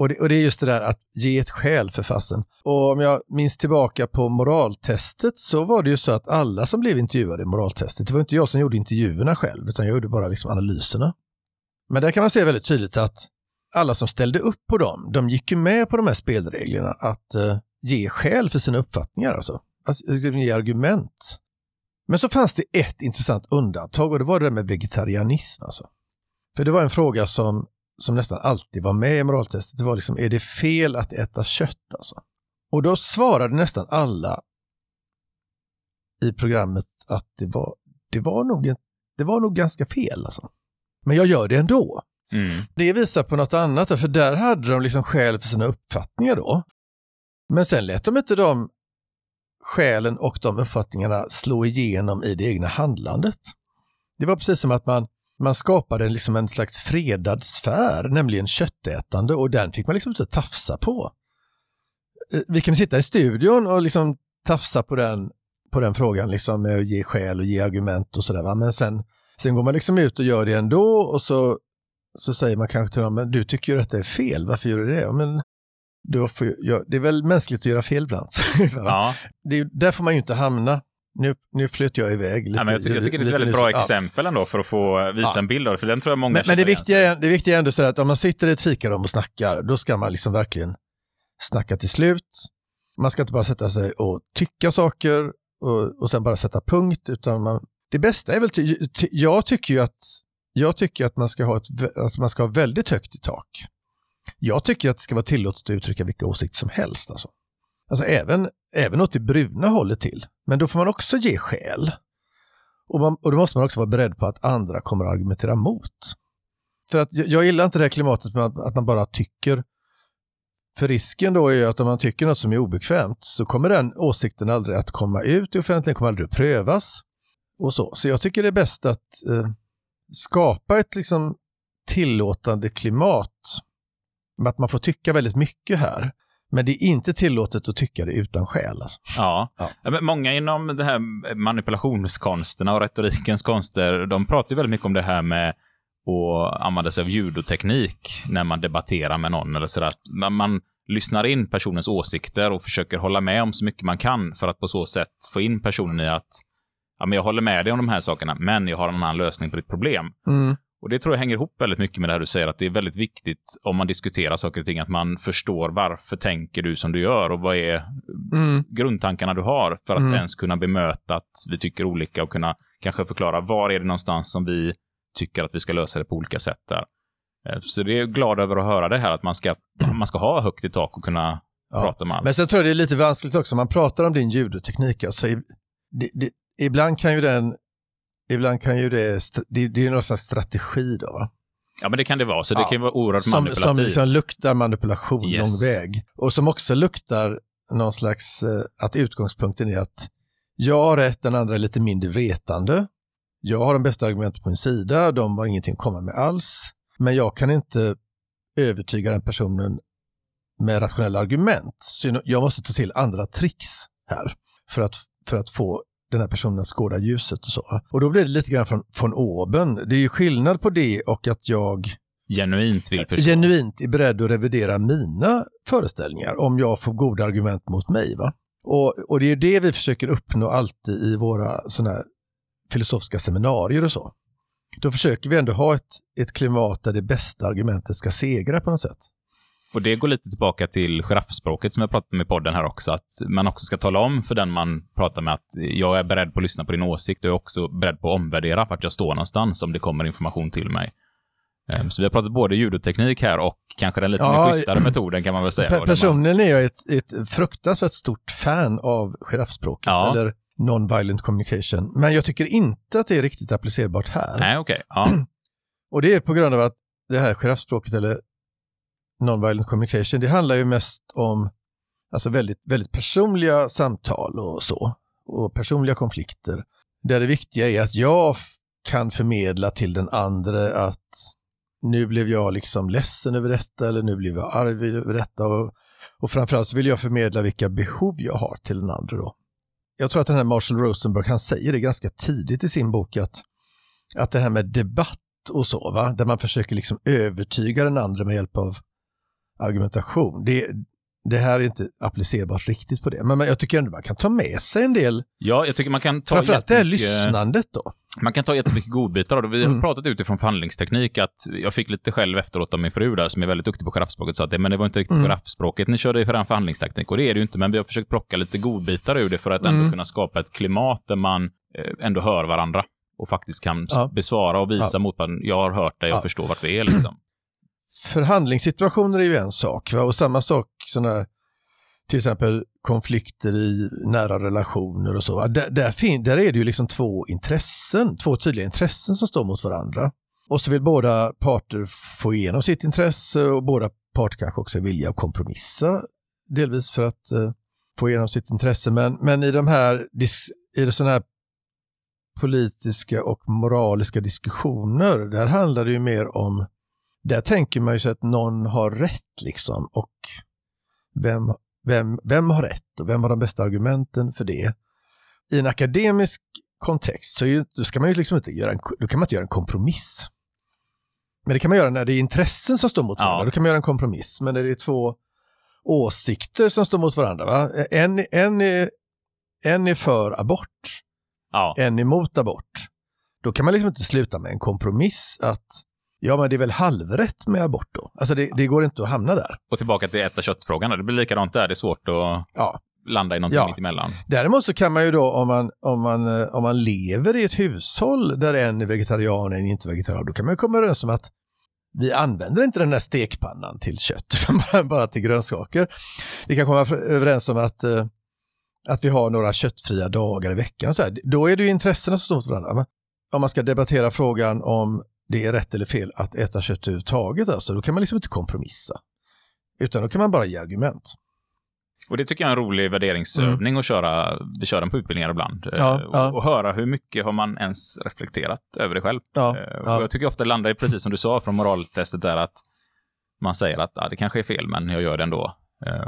Och det, och det är just det där att ge ett skäl för fasen. Och om jag minns tillbaka på moraltestet så var det ju så att alla som blev intervjuade i moraltestet, det var inte jag som gjorde intervjuerna själv, utan jag gjorde bara liksom analyserna. Men där kan man se väldigt tydligt att alla som ställde upp på dem, de gick ju med på de här spelreglerna att eh, ge skäl för sina uppfattningar, alltså. Att liksom ge argument. Men så fanns det ett intressant undantag och det var det där med vegetarianism. Alltså. För det var en fråga som som nästan alltid var med i moraltestet, det var liksom, är det fel att äta kött alltså? Och då svarade nästan alla i programmet att det var, det var, nog, det var nog ganska fel alltså. Men jag gör det ändå. Mm. Det visar på något annat, för där hade de liksom skäl för sina uppfattningar då. Men sen lät de inte de skälen och de uppfattningarna slå igenom i det egna handlandet. Det var precis som att man man skapade liksom en slags fredad sfär, nämligen köttätande och den fick man liksom inte tafsa på. Eh, Vi kan sitta i studion och liksom tafsa på den, på den frågan, liksom med att ge skäl och ge argument och sådär. Men sen, sen går man liksom ut och gör det ändå och så, så säger man kanske till dem, men du tycker ju att det är fel, varför gör du det? Men då får ju, ja, det är väl mänskligt att göra fel ibland. Ja, det är, där får man ju inte hamna. Nu, nu flöt jag iväg lite. ja, men jag, tycker, jag tycker det är ett väldigt bra ja. exempel ändå för att få visa Ja. en bild av det, för den tror jag många Men, men det, viktiga är, det viktiga är ändå så att om man sitter i ett fikarum och snackar, då ska man liksom verkligen snacka till slut. Man ska inte bara sätta sig och tycka saker och, och sen bara sätta punkt, utan man, det bästa är väl, ty, ty, jag tycker ju att, jag tycker att man ska ha ett, alltså man ska ha väldigt högt i tak. Jag tycker att det ska vara tillåtet att uttrycka vilka åsikter som helst. Alltså, alltså även, även åt det bruna hållet till. Men då får man också ge skäl. Och, man, och då måste man också vara beredd på att andra kommer att argumentera mot. För att jag, jag gillar inte det här klimatet med att, att man bara tycker. För risken då är ju att om man tycker något som är obekvämt så kommer den åsikten aldrig att komma ut i offentligheten, kommer aldrig att prövas. Och så. så jag tycker det är bäst att eh, skapa ett liksom tillåtande klimat. Med att man får tycka väldigt mycket här. Men det är inte tillåtet att tycka det utan skäl. Alltså. Ja. Ja. Många inom det här manipulationskonsterna och retorikens konster, de pratar väldigt mycket om det här med att använda sig av judoteknik när man debatterar med någon eller sådär. Man, man lyssnar in personens åsikter och försöker hålla med om så mycket man kan för att på så sätt få in personen i att ja, men jag håller med dig om de här sakerna, men jag har en annan lösning på ditt problem. Mm. Och det tror jag hänger ihop väldigt mycket med det här du säger, att det är väldigt viktigt om man diskuterar saker och ting, att man förstår varför tänker du som du gör och vad är Mm. grundtankarna du har för att Mm. ens kunna bemöta att vi tycker olika och kunna kanske förklara var är det någonstans som vi tycker att vi ska lösa det på olika sätt där. Eh, Så det är glad över att höra det här, att man ska, man ska ha högt i tak och kunna Ja. prata med alla. Men sen tror jag det är lite vanskligt också, man pratar om din judoteknik. Alltså, det, det, ibland kan ju den, ibland kan ju det, det, det är någon slags strategi då va? Ja, men det kan det vara, så det Ja. kan ju vara oerhört Som, som manipulativt. liksom luktar manipulation Yes. lång väg. Och som också luktar någon slags, eh, att utgångspunkten är att jag har rätt, den andra är lite mindre vetande. Jag har de bästa argumenten på min sida, de har ingenting att komma med alls. Men jag kan inte övertyga den personen med rationella argument. Så jag måste ta till andra tricks här för att, för att få den här personen att skåda ljuset och så. Och då blir det lite grann från, från oben. Det är ju skillnad på det och att jag Genuint vill förstå. genuint är beredd att revidera mina föreställningar om jag får goda argument mot mig. Va? Och, och det är det vi försöker uppnå alltid i våra såna här filosofiska seminarier och så. Då försöker vi ändå ha ett, ett klimat där det bästa argumentet ska segra på något sätt. Och det går lite tillbaka till giraffspråket som jag pratade om i podden här också, att man också ska tala om för den man pratar med att jag är beredd på att lyssna på din åsikt och jag är också beredd på att omvärdera vart jag står någonstans om det kommer information till mig. Ehm, Så vi har pratat både judoteknik här och kanske den lite Ja, mer schysstare metoden kan man väl säga. Pe- Och personligen är jag ett, ett fruktansvärt stort fan av giraffspråket, Ja. eller non-violent communication. Men jag tycker inte att det är riktigt applicerbart här. Nej, okej. Ja. Och det är på grund av att det här giraffspråket eller non-violent communication, det handlar ju mest om alltså väldigt, väldigt personliga samtal och så. Och personliga konflikter. Där det viktiga är att jag kan förmedla till den andra att nu blev jag liksom ledsen över detta eller nu blev jag arg över detta. Och, och framförallt så vill jag förmedla vilka behov jag har till den andra då. Jag tror att den här Marshall Rosenberg, han säger det ganska tidigt i sin bok att, att det här med debatt och så, va? där man försöker liksom övertyga den andra med hjälp av argumentation. Det, det här är inte applicerbart riktigt på det. Men men jag tycker ändå man kan ta med sig en del, ja, jag tycker man kan ta framförallt det här lyssnandet då. Man kan ta jättemycket godbitar av det. Vi har Mm. pratat utifrån förhandlingsteknik att jag fick lite själv efteråt av min fru där som är väldigt duktig på giraffspråket sa att det, men det var inte riktigt Mm. giraffspråket ni körde i för förhandlingsteknik och det är det ju inte men vi har försökt plocka lite godbitar ur det för att ändå Mm. kunna skapa ett klimat där man eh, ändå hör varandra och faktiskt kan Ja. besvara och visa Ja. mot. Jag har hört dig och Ja. förstår vart vi är liksom. Förhandlingssituationer är ju en sak va? och samma sak sådana här till exempel konflikter i nära relationer och så. Där, där, fin- där är det ju liksom två intressen, två tydliga intressen som står mot varandra. Och så vill båda parter få igenom sitt intresse och båda parter kanske också är villiga att kompromissa delvis för att eh, få igenom sitt intresse. Men, men i de här, dis- i sådana här politiska och moraliska diskussioner, där handlar det ju mer om där tänker man ju sig att någon har rätt liksom och vem, vem, vem har rätt och vem har de bästa argumenten för det. I en akademisk kontext så är ju, ska man ju liksom inte göra en, då kan man inte göra en kompromiss. Men det kan man göra när det är intressen som står mot Ja. varandra, då kan man göra en kompromiss. Men när det är två åsikter som står mot varandra, va? En, en, är, en är för abort, Ja. en emot abort, då kan man liksom inte sluta med en kompromiss att ja men det är väl halvrätt med abort då. Alltså det, det går inte att hamna där. Och tillbaka till äta köttfrågan. Det blir likadant där. Det är svårt att Ja. landa i någonting Ja. mitt emellan. Däremot så kan man ju då om man, om, man, eh, om man lever i ett hushåll där en är vegetarian och en är inte vegetarian, då kan man ju komma överens om att vi använder inte den där stekpannan till kött, utan bara, bara till grönsaker. Vi kan komma överens om att, eh, att vi har några köttfria dagar i veckan. Så här. Då är det ju intressena som står mot varandra. Men om man ska debattera frågan om det är rätt eller fel att äta kött överhuvudtaget. Alltså, då kan man liksom inte kompromissa. Utan då kan man bara ge argument. Och det tycker jag är en rolig värderingsövning att köra. Vi kör den på utbildningar ibland. Mm. Ja, Eh, ja. Och, och höra hur mycket har man ens reflekterat över det själv. Ja, Eh, ja. Och jag tycker ofta det landar i precis som du sa från moraltestet där att man säger att ah, det kanske är fel, men jag gör det ändå. Eh,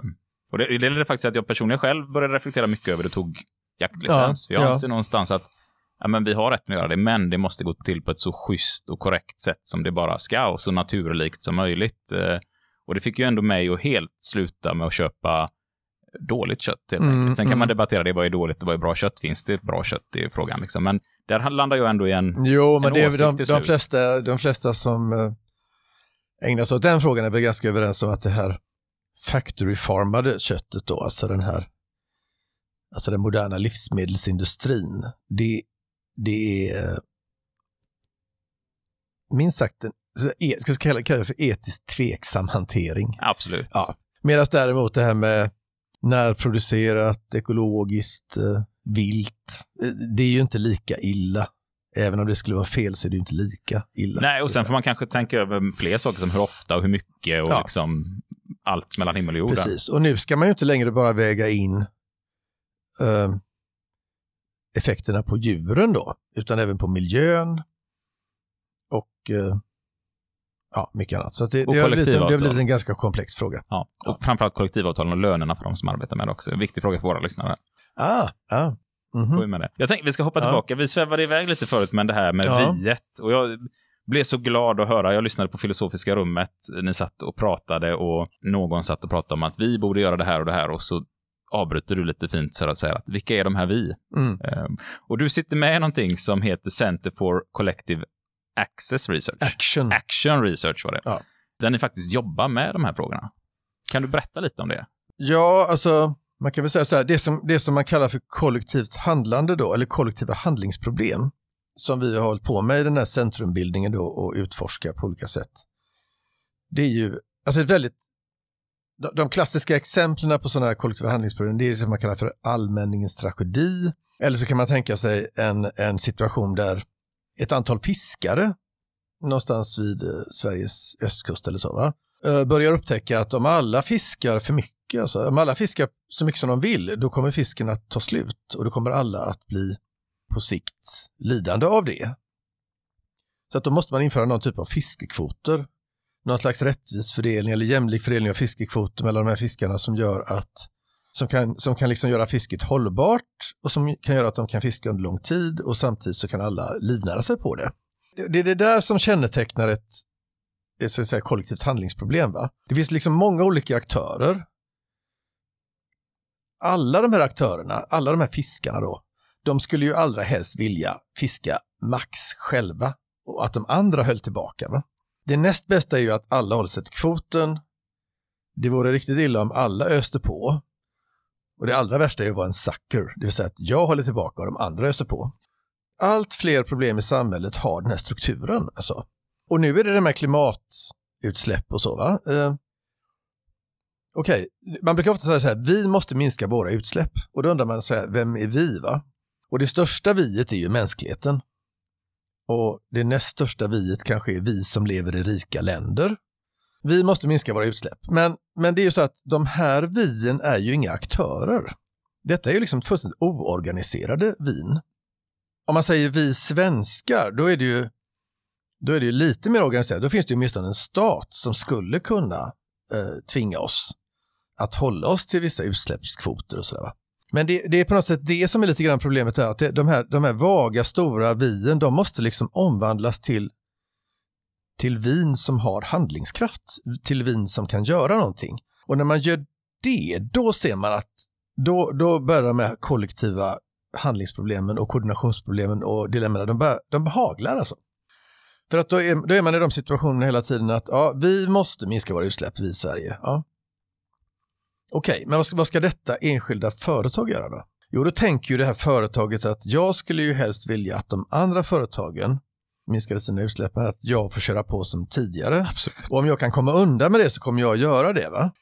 Och det, det är faktiskt att jag personligen själv började reflektera mycket över det och tog jaktlicens. Ja, För jag ja. anser någonstans att ja, men vi har rätt att göra det, men det måste gå till på ett så schysst och korrekt sätt som det bara ska och så naturlikt som möjligt. Eh, Och det fick ju ändå mig att helt sluta med att köpa dåligt kött helt Mm, enkelt. Sen kan mm. man debattera det, vad är dåligt och vad är bra kött? Finns det bra kött? Är frågan liksom. Men där landar jag ändå i en... Jo, men en det är, de, de, flesta, de flesta som eh, ägnar sig åt den frågan är väl ganska överens om att det här factory-farmade köttet då, alltså den här, alltså den moderna livsmedelsindustrin, det, det är eh, minst sagt en, e- ska jag kalla, kalla det för etiskt tveksam hantering. Absolut. Ja. Medan däremot det här med närproducerat, ekologiskt, eh, vilt, eh, det är ju inte lika illa. Även om det skulle vara fel så är det ju inte lika illa. Nej, och sen får man kanske tänka över fler saker som hur ofta och hur mycket och Ja. liksom allt mellan himmel och jord. Precis, och nu ska man ju inte längre bara väga in eh, effekterna på djuren då, utan även på miljön och eh, ja, mycket annat. Så det, det, har blivit, en- det har blivit en ganska komplex fråga. Ja. Och framförallt kollektivavtalen och lönerna för de som arbetar med det också. En viktig fråga för våra lyssnare. Ah, ah. mhm. Vi med det. Jag tänkte vi ska hoppa Ja. tillbaka. Vi svävade iväg lite förut med det här med Ja. viet. Och jag blev så glad att höra. Jag lyssnade på Filosofiska rummet. Ni satt och pratade och någon satt och pratade om att vi borde göra det här och det här och så avbryter du lite fint så att säga att vilka är de här vi? Mm. Ehm, och du sitter med i någonting som heter Center for Collective Access Research. Action. Action Research var det. Ja. Där ni faktiskt jobbar med de här frågorna. Kan du berätta lite om det? Ja, alltså man kan väl säga så här, det som, det som man kallar för kollektivt handlande då, eller kollektiva handlingsproblem, som vi har hållit på med i den här centrumbildningen då och utforska på olika sätt. Det är ju, alltså ett väldigt, de, klassiska exemplen på sådana här kollektiva handlingsproblem, det är det som man kallar för allmänningens tragedi. Eller så kan man tänka sig en, en situation där ett antal fiskare någonstans vid eh, Sveriges östkust eller så, va? Eh, börjar upptäcka att om alla fiskar för mycket, alltså, om alla fiskar så mycket som de vill, då kommer fisken att ta slut och då kommer alla att bli på sikt lidande av det. Så att då måste man införa någon typ av fiskekvoter, någon slags rättvis fördelning eller jämlik fördelning av fiskekvoter mellan de här fiskarna som gör att som kan, som kan liksom göra fisket hållbart och som kan göra att de kan fiska under lång tid och samtidigt så kan alla livnära sig på det. Det är det där som kännetecknar ett, ett så att säga, kollektivt handlingsproblem. Va? Det finns liksom många olika aktörer. Alla de här aktörerna, alla de här fiskarna då, de skulle ju allra helst vilja fiska max själva och att de andra höll tillbaka. Va? Det näst bästa är ju att alla håller sig till kvoten. Det vore riktigt illa om alla öste på. Och det allra värsta är att vara en sucker, det vill säga att jag håller tillbaka och de andra öser på. Allt fler problem i samhället har den här strukturen. Alltså. Och nu är det det med klimatutsläpp och så. va? Eh, Okej, man brukar ofta säga så här, vi måste minska våra utsläpp. Och då undrar man så här, vem är vi? va? Och det största viet är ju mänskligheten. Och det näst största viet kanske är vi som lever i rika länder. Vi måste minska våra utsläpp. Men, men det är ju så att de här vien är ju inga aktörer. Detta är ju liksom fullständigt oorganiserade vin. Om man säger vi svenskar, då är det ju, då är det ju lite mer organiserat. Då finns det ju åtminstone en stat som skulle kunna eh, tvinga oss att hålla oss till vissa utsläppskvoter och sådär. Men det, det är på något sätt det som är lite grann problemet här, att det, de, här, de här vaga stora vien, de måste liksom omvandlas till, till vin som har handlingskraft, till vin som kan göra någonting. Och när man gör det, då ser man att då, då börjar de här kollektiva handlingsproblemen och koordinationsproblemen och dilemman, de, bör, de behaglar alltså. För att då är, då är man i de situationerna hela tiden att ja, vi måste minska våra utsläpp, vi i Sverige. Ja. Okej, men vad ska, vad ska detta enskilda företag göra då? Jo, då tänker ju det här företaget att jag skulle ju helst vilja att de andra företagen minskade sina utsläpp, att jag får köra på som tidigare. Absolut. Och om jag kan komma undan med det så kommer jag göra det. va?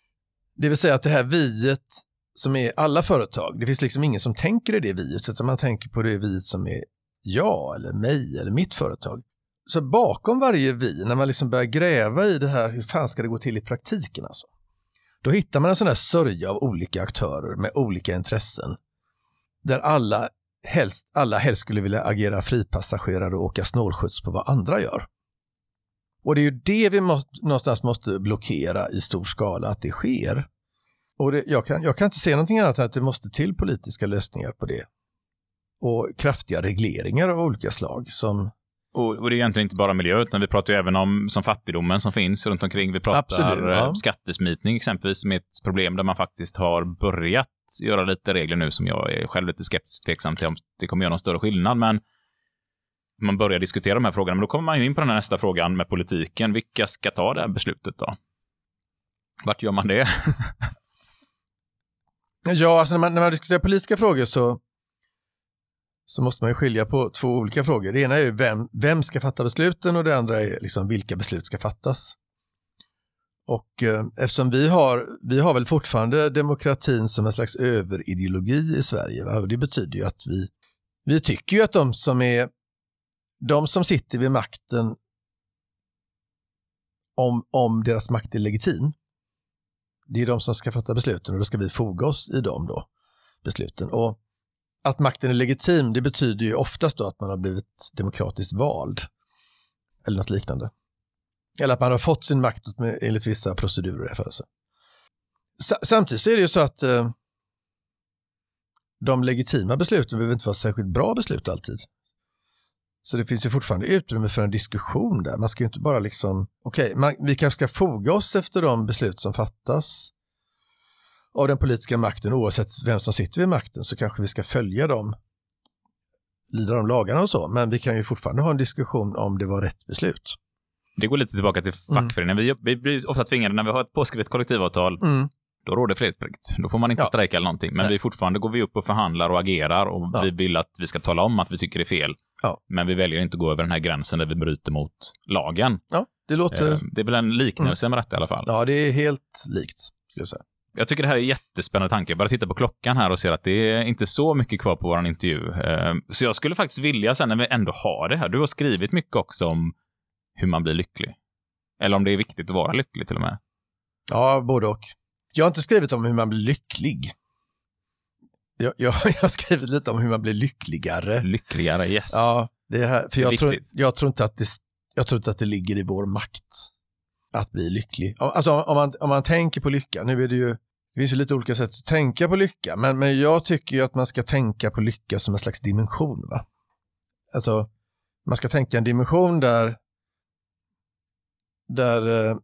Det vill säga att det här viet som är alla företag, det finns liksom ingen som tänker i det viet, utan man tänker på det viet som är jag eller mig eller mitt företag. så bakom varje vi, när man liksom börjar gräva i det här, hur fan ska det gå till i praktiken alltså? Då hittar man en sån här sörja av olika aktörer med olika intressen. Där alla helst, alla helst skulle vilja agera fripassagerare och åka snålskjuts på vad andra gör. Och det är ju det vi måste, någonstans måste blockera i stor skala, att det sker. Och det, jag, kan, jag kan inte se någonting annat än att det måste till politiska lösningar på det. Och kraftiga regleringar av olika slag som och, och det är egentligen inte bara miljö, utan vi pratar ju även om som fattigdomen som finns runt omkring. Vi pratar Absolut, ja. eh, skattesmitning exempelvis, som är ett problem där man faktiskt har börjat göra lite regler nu som jag är själv lite skeptisk tveksam till om det kommer göra någon större skillnad. Men man börjar diskutera de här frågorna. Men då kommer man ju in på den här nästa frågan med politiken. Vilka ska ta det här beslutet då? Vart gör man det? Ja, alltså när man, när man diskuterar politiska frågor så, så måste man ju skilja på två olika frågor. Det ena är ju vem, vem ska fatta besluten och det andra är liksom vilka beslut ska fattas. Och eh, eftersom vi har, vi har väl fortfarande demokratin som en slags överideologi i Sverige. Va? Och det betyder ju att vi, vi tycker ju att de som är de som sitter vid makten om, om deras makt är legitim, det är de som ska fatta besluten och då ska vi foga oss i dem då, besluten. Och att makten är legitim, det betyder ju oftast då att man har blivit demokratiskt vald. Eller något liknande. Eller att man har fått sin makt enligt vissa procedurer. Samtidigt så är det ju så att eh, de legitima besluten behöver inte vara särskilt bra beslut alltid. Så det finns ju fortfarande utrymme för en diskussion där. Man ska ju inte bara liksom, okej, okay, vi kanske ska foga oss efter de beslut som fattas av den politiska makten oavsett vem som sitter vid makten så kanske vi ska följa dem, lyda de lagarna och så. Men vi kan ju fortfarande ha en diskussion om det var rätt beslut. Det går lite tillbaka till Mm. fackföreningen. Vi, vi blir ofta tvingade, när vi har ett påskrivet kollektivavtal, Mm. då råder fredsplikt. Då får man inte Ja. strejka eller någonting. Men Nej. vi fortfarande går vi upp och förhandlar och agerar och Ja. vi vill att vi ska tala om att vi tycker det är fel. Ja. Men vi väljer inte att gå över den här gränsen där vi bryter mot lagen. Ja, det låter, Eh, Det är väl en liknelse med detta i alla fall. ja det är helt likt, skulle jag säga. Jag tycker det här är en jättespännande tanke. Jag bara tittar på klockan här och ser att det är inte så mycket kvar på vår intervju. Eh, Så jag skulle faktiskt vilja, sen när vi ändå har det här, du har skrivit mycket också om hur man blir lycklig. Eller om det är viktigt att vara lycklig till och med. Ja, både och. Jag har inte skrivit om hur man blir lycklig. Jag, jag, jag har skrivit lite om hur man blir lyckligare. Lyckligare, yes. Ja, det här, för Det jag tror, viktigt. jag, tror inte att det, jag tror inte att det ligger i vår makt att bli lycklig. Alltså om man, om man tänker på lycka, nu är det ju, det finns ju lite olika sätt att tänka på lycka, men, men jag tycker ju att man ska tänka på lycka som en slags dimension. Va? Alltså, man ska tänka en dimension där, där eh,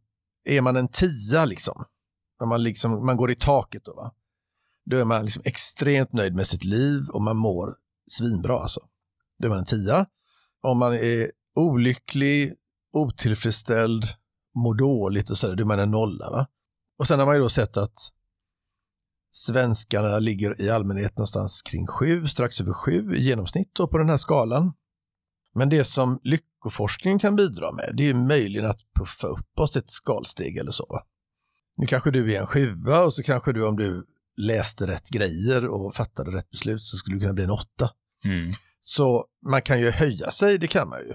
är man en tia liksom, när man, liksom, man går i taket då, va? då är man liksom extremt nöjd med sitt liv och man mår svinbra alltså. Då är man en tia. Om man är olycklig, otillfredsställd, mår dåligt och sådär, då är man en nolla. Va? Och sen har man ju då sett att svenskarna ligger i allmänhet någonstans kring sju, strax över sju i genomsnitt då på den här skalan. Men det som lyckoforskningen kan bidra med, det är möjligen att puffa upp oss ett skalsteg eller så. Va? Nu kanske du är en sjua och så kanske du om du läste rätt grejer och fattade rätt beslut så skulle du kunna bli en åtta. Mm. Så man kan ju höja sig, det kan man ju.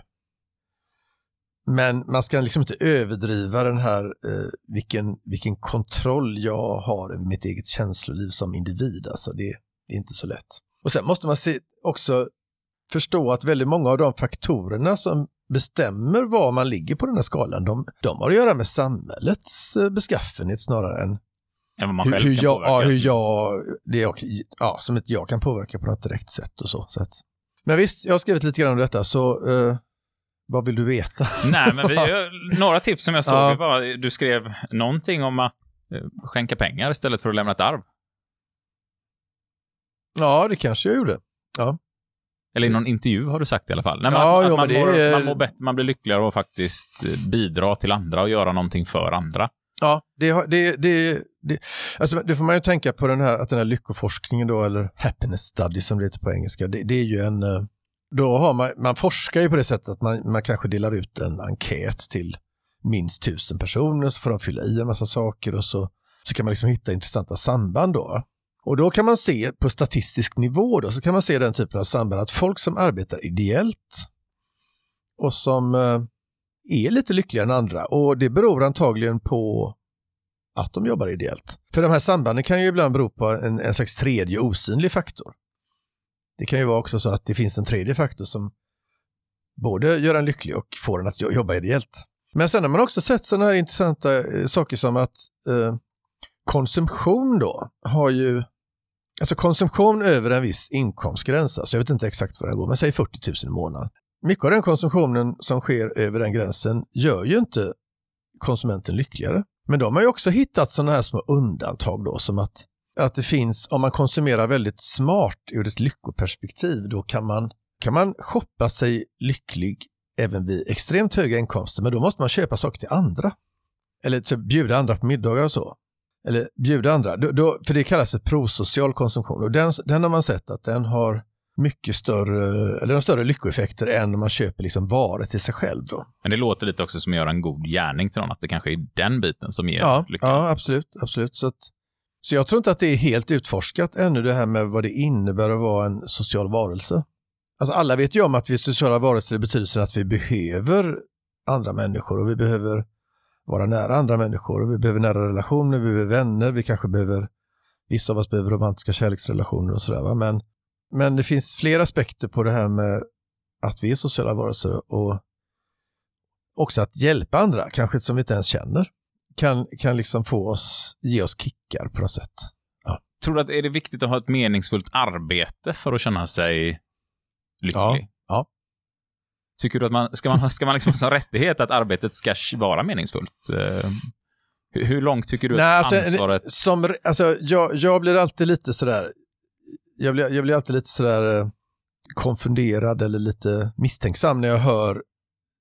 Men man ska liksom inte överdriva den här, eh, vilken, vilken kontroll jag har över mitt eget känsloliv som individ. Alltså det, det är inte så lätt. Och sen måste man se, också förstå att väldigt många av de faktorerna som bestämmer var man ligger på den här skalan, de, de har att göra med samhällets eh, beskaffenhet snarare än hur, hur jag, ja, hur jag, det jag, ja, som ett jag kan påverka på något direkt sätt och så. så att. Men visst, jag har skrivit lite grann om detta, så eh, vad vill du veta? Nej, men vi, några tips som jag såg Ja. var, du skrev någonting om att eh, skänka pengar istället för att lämna ett arv. Ja, det kanske jag gjorde. Eller i någon intervju har du sagt i alla fall. Nej, men Ja, jo, man, mår, är- man mår bättre, man blir lyckligare och faktiskt eh, bidra till andra och göra någonting för andra. Ja, det, det, det, det, alltså, det får man ju tänka på den här, att den här lyckoforskningen då, eller happiness study som det heter på engelska, det, det är ju en, eh, då har man, man forskar ju på det sättet att man, man kanske delar ut en enkät till minst tusen personer, så får de fylla i en massa saker och så, så kan man liksom hitta intressanta samband då. Och då kan man se på statistisk nivå då, så kan man se den typen av samband att folk som arbetar ideellt och som eh, är lite lyckligare än andra. Och det beror antagligen på att de jobbar ideellt. För de här sambanden kan ju ibland bero på en, en slags tredje osynlig faktor. Det kan ju vara också så att det finns en tredje faktor som både gör en lycklig och får en att jobba ideellt. Men sen har man också sett sådana här intressanta eh, saker som att eh, konsumtion då har ju, alltså konsumtion över en viss inkomstgräns, alltså jag vet inte exakt vad det går, men säg 40 000 i månaden. Mycket av den konsumtionen som sker över den gränsen gör ju inte konsumenten lyckligare. Men de har ju också hittat sådana här små undantag då, som att, att det finns, om man konsumerar väldigt smart ur ett lyckoperspektiv, då kan man, kan man shoppa sig lycklig även vid extremt höga inkomster, men då måste man köpa saker till andra. Eller typ bjuda andra på middagar och så. Eller bjuda andra, då, då, för det kallas för prosocial konsumtion och den, den har man sett att den har mycket större, eller de större lyckoeffekter än om man köper liksom varor till sig själv. Då. Men det låter lite också som att göra en god gärning till någon, att det kanske är den biten som ger Ja, lycka. ja absolut. absolut. Så, att, så jag tror inte att det är helt utforskat ännu det här med vad det innebär att vara en social varelse. Alltså alla vet ju om att vi är sociala varelser i betydelsen att vi behöver andra människor och vi behöver vara nära andra människor och vi behöver nära relationer, vi behöver vänner, vi kanske behöver, vissa av oss behöver romantiska kärleksrelationer och sådär. Men, men det finns fler aspekter på det här med att vi är sociala varelser och också att hjälpa andra, kanske som vi inte ens känner kan, kan liksom få oss, ge oss kickar på något sätt. Tror du att är det viktigt att ha ett meningsfullt arbete för att känna sig lycklig? Ja, ja. Tycker du att man, ska man, ska man liksom ha rättighet att arbetet ska vara meningsfullt? Eh, hur, hur långt tycker du Nej, att alltså, ansvaret... som, alltså, jag, jag blir alltid lite sådär, jag blir, jag blir alltid lite sådär eh, konfunderad eller lite misstänksam när jag hör,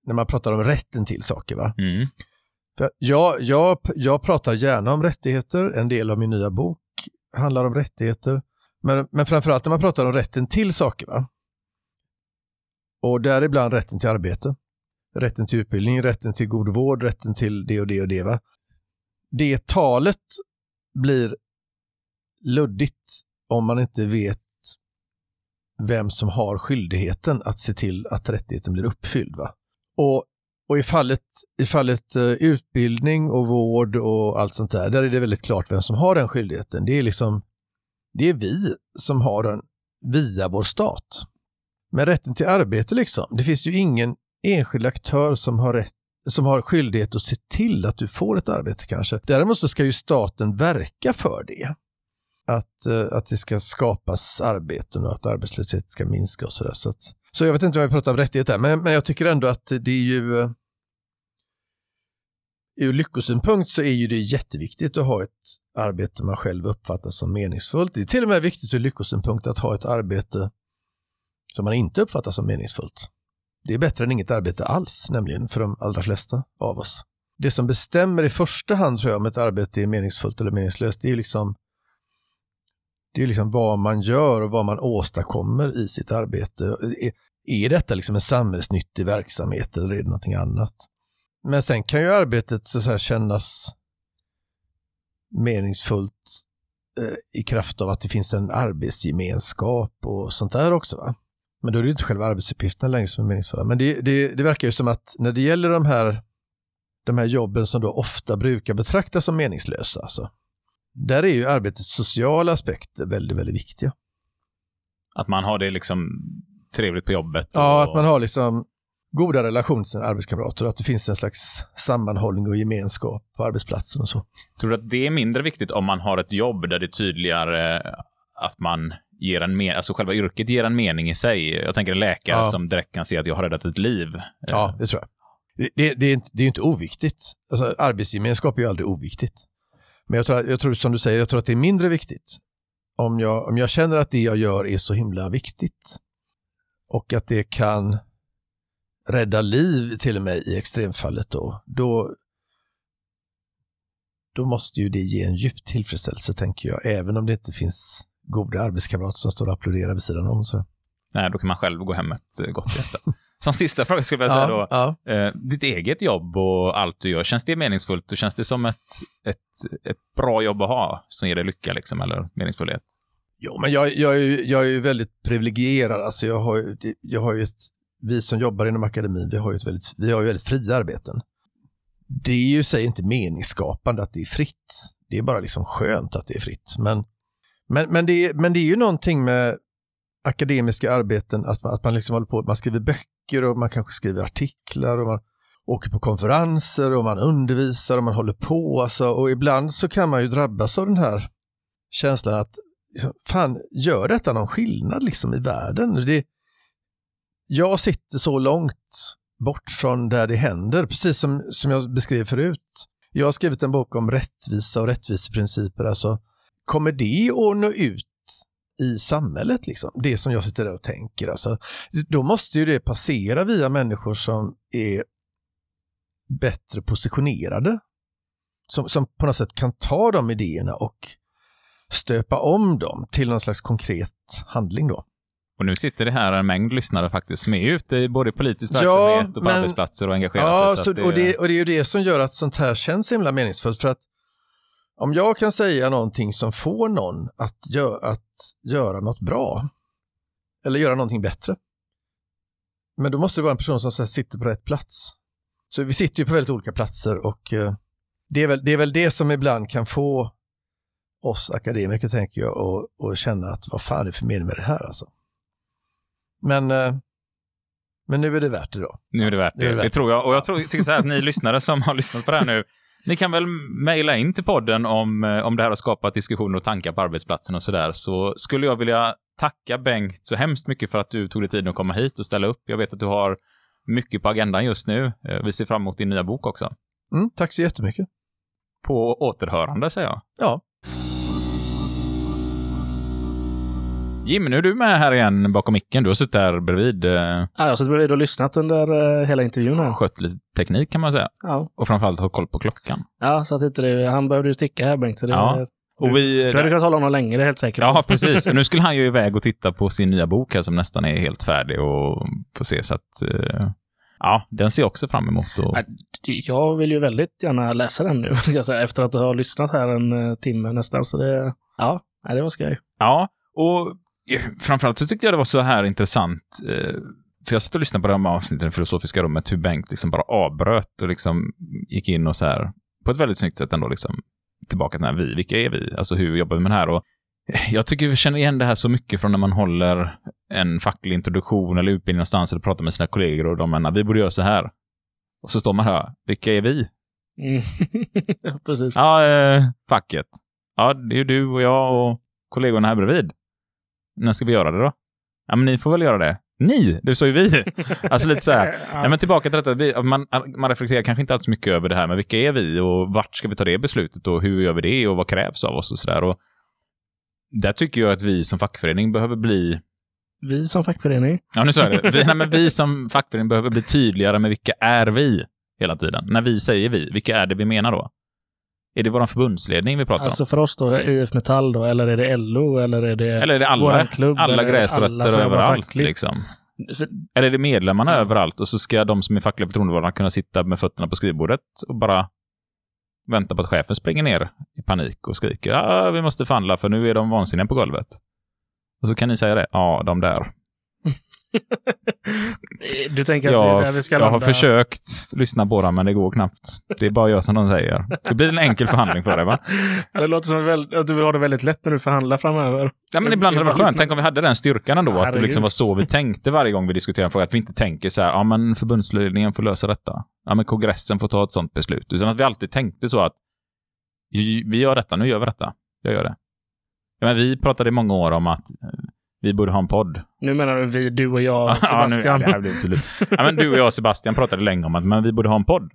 när man pratar om rätten till saker. Va? Mm. För jag, jag, jag pratar gärna om rättigheter, en del av min nya bok handlar om rättigheter. Men, men framförallt när man pratar om rätten till saker. Va? Och däribland rätten till arbete, rätten till utbildning, rätten till god vård, rätten till det och det och det. Va? Det talet blir luddigt om man inte vet vem som har skyldigheten att se till att rättigheten blir uppfylld. Va? Och och i fallet, i fallet eh, utbildning och vård och allt sånt där, där är det väldigt klart vem som har den skyldigheten. Det är liksom, det är vi som har den via vår stat. Men rätten till arbete liksom, det finns ju ingen enskild aktör som har, rätt, som har skyldighet att se till att du får ett arbete kanske. Däremot så ska ju staten verka för det. Att, eh, att det ska skapas arbeten och att arbetslöshet ska minska och sådär. Så, att, så jag vet inte om jag pratar om rättigheter, men, men jag tycker ändå att det är ju eh, ur lyckosynpunkt så är ju det jätteviktigt att ha ett arbete man själv uppfattar som meningsfullt. Det är till och med viktigt ur lyckosynpunkt att ha ett arbete som man inte uppfattar som meningsfullt. Det är bättre än inget arbete alls, nämligen för de allra flesta av oss. Det som bestämmer i första hand tror jag om ett arbete är meningsfullt eller meningslöst, det är ju liksom det är liksom vad man gör och vad man åstadkommer i sitt arbete. Är, är detta liksom en samhällsnyttig verksamhet eller är det någonting annat? Men sen kan ju arbetet så här kännas meningsfullt eh, i kraft av att det finns en arbetsgemenskap och sånt där också. Va? Men då är det inte själva arbetsuppgifterna längre som är meningsfulla. Men det, det, det verkar ju som att när det gäller de här, de här jobben som då ofta brukar betraktas som meningslösa, alltså, där är ju arbetets sociala aspekter väldigt, väldigt viktiga. Att man har det liksom trevligt på jobbet? Ja, och- att man har liksom goda relationer till sina arbetskamrater och att det finns en slags sammanhållning och gemenskap på arbetsplatsen och så. Tror du att det är mindre viktigt om man har ett jobb där det är tydligare att man ger en men- alltså själva yrket ger en mening i sig? Jag tänker en läkare Ja. som direkt kan se att jag har räddat ett liv. Ja, det tror jag. Det, det, det, är, inte, det är ju inte oviktigt. Alltså, arbetsgemenskap är ju aldrig oviktigt. Men jag tror, jag tror, som du säger, jag tror att det är mindre viktigt om jag, om jag känner att det jag gör är så himla viktigt och att det kan rädda liv till och med i extremfallet då, då, då måste ju det ge en djup tillfredsställelse tänker jag, även om det inte finns goda arbetskamrater som står och applåderar vid sidan om. Så. Nej, då kan man själv gå hem med ett eh, gott hjärta. Som sista fråga skulle jag vilja säga då. ja, ja. Eh, ditt eget jobb och allt du gör, känns det meningsfullt och känns det som ett, ett, ett bra jobb att ha som ger dig lycka liksom, eller meningsfullhet? Jo, men jag, jag, är, ju- jag är ju väldigt privilegierad. Alltså jag, har, jag har ju ett vi som jobbar inom akademin, vi har ju, ett väldigt, vi har ju väldigt fria arbeten. Det är ju sig inte meningsskapande att det är fritt. Det är bara liksom skönt att det är fritt. Men, men, men, det, är, men det är ju någonting med akademiska arbeten, att man, att man liksom håller på, man skriver böcker och man kanske skriver artiklar och man åker på konferenser och man undervisar och man håller på. Alltså, och ibland så kan man ju drabbas av den här känslan att liksom, fan, gör detta någon skillnad liksom i världen? Det, jag sitter så långt bort från där det händer, precis som, som jag beskrev förut. Jag har skrivit en bok om rättvisa och rättviseprinciper. Alltså, kommer det att nå ut i samhället, liksom? det som jag sitter där och tänker? Alltså, då måste ju det passera via människor som är bättre positionerade. Som, som på något sätt kan ta de idéerna och stöpa om dem till någon slags konkret handling då. Och nu sitter det här en mängd lyssnare faktiskt som är ute i både politisk verksamhet och på men- arbetsplatser och engagerar Ja, sig. så, att och, det, och det är ju det som gör att sånt här känns så himla meningsfullt. För att om jag kan säga någonting som får någon att, gö att göra något bra, eller göra någonting bättre, men då måste det vara en person som så sitter på rätt plats. Så vi sitter ju på väldigt olika platser och eh, det, är väl, det är väl det som ibland kan få oss akademiker, tänker jag, och, och känna att vad fan är det för mening med det här alltså. Men, eh, men nu är det värt det då. Nu är det värt det. det Det, värt tror jag. Och jag tror, tycker så här att ni lyssnare som har lyssnat på det här nu, ni kan väl mejla in till podden om, eh, om det här har skapat diskussioner och tankar på arbetsplatsen och sådär. Så skulle jag vilja tacka Bengt så hemskt mycket för att du tog dig tiden att komma hit och ställa upp. Jag vet att du har mycket på agendan just nu. Eh, Vi ser fram emot din nya bok också. Mm, tack så jättemycket. På återhörande, säger jag. Ja, Jim, nu är du med här igen bakom micken. Du har suttit där bredvid. Eh, Ja, jag har suttit bredvid och lyssnat under eh, hela intervjun här. skött lite teknik kan man säga. Ja, Och framförallt har koll på klockan. ja så att inte det, han behövde ju sticka här Bengt. Så det, Ja. Och vi... Du hade kunnat hålla honom är helt säkert. Ja, precis. Och nu skulle han ju iväg och titta på sin nya bok här som nästan är helt färdig och få se så att... eh, ja, den ser jag också fram emot. Och, Jag vill ju väldigt gärna läsa den nu, efter att ha lyssnat här en timme nästan. Så det, ja, det var skoj. ja, och framförallt så tyckte jag det var så här intressant. eh, För jag satt och lyssnade på de här avsnitten i Filosofiska rummet, hur Bengt liksom bara avbröt och liksom gick in och så här, på ett väldigt snyggt sätt ändå liksom, tillbaka till den här vi, vilka är vi? Alltså hur jobbar vi med det här? Och jag tycker vi känner igen det här så mycket från när man håller en facklig introduktion eller utbildning någonstans eller pratar med sina kollegor och de menar, vi borde göra så här. Och så står man här, vilka är vi? Mm. Precis. Ja, eh, facket. Ja, det är ju du och jag och kollegorna här bredvid. När ska vi göra det då? Ja, men ni får väl göra det. Ni? Du sa ju vi. Alltså lite så här. Nej, men tillbaka till detta. Vi, man, man reflekterar kanske inte alls mycket över det här, men vilka är vi och vart ska vi ta det beslutet och hur gör vi det och vad krävs av oss och sådär. Och där tycker jag att vi som fackförening behöver bli Vi som fackförening. Ja, nu sa jag det. Vi, nej, men vi som fackförening behöver bli tydligare med vilka är vi hela tiden. När vi säger vi, vilka är det vi menar då? Är det vår förbundsledning vi pratar Alltså för oss då, IF Metall då, eller är det LO, eller är det om? Eller är det alla, klubb, alla gräsrötter alla överallt? Liksom? För- Eller är det medlemmarna Ja. överallt och så ska de som är fackliga förtroendevalda kunna sitta med fötterna på skrivbordet och bara vänta på att chefen springer ner i panik och skriker ah, vi måste förhandla för nu är de vansinniga på golvet. Och så kan ni säga det, ja, de där. Du tänker att det är där Jag, vi ska jag har landa? försökt lyssna på dem, men det går knappt. Det är bara jag som de säger. Det blir en enkel förhandling för dig, va? Ja, det låter som att du vill ha det väldigt lätt när du förhandlar framöver. Ja, men ibland hade det varit skönt. Tänk om vi hade den styrkan ändå, att det liksom var så vi tänkte varje gång vi diskuterade en fråga. Att vi inte tänker så här, ja men förbundsledningen får lösa detta. Ja men kongressen får ta ett sånt beslut. Utan att vi alltid tänkte så att vi gör detta, nu gör vi detta. Jag gör det. Ja, men vi pratade i många år om att vi borde ha en podd. Nu menar du vi, du och jag, Ja, nu, ja, Sebastian. det här tydligt. Ja, men du och jag och Sebastian pratade länge om att men vi borde ha en podd.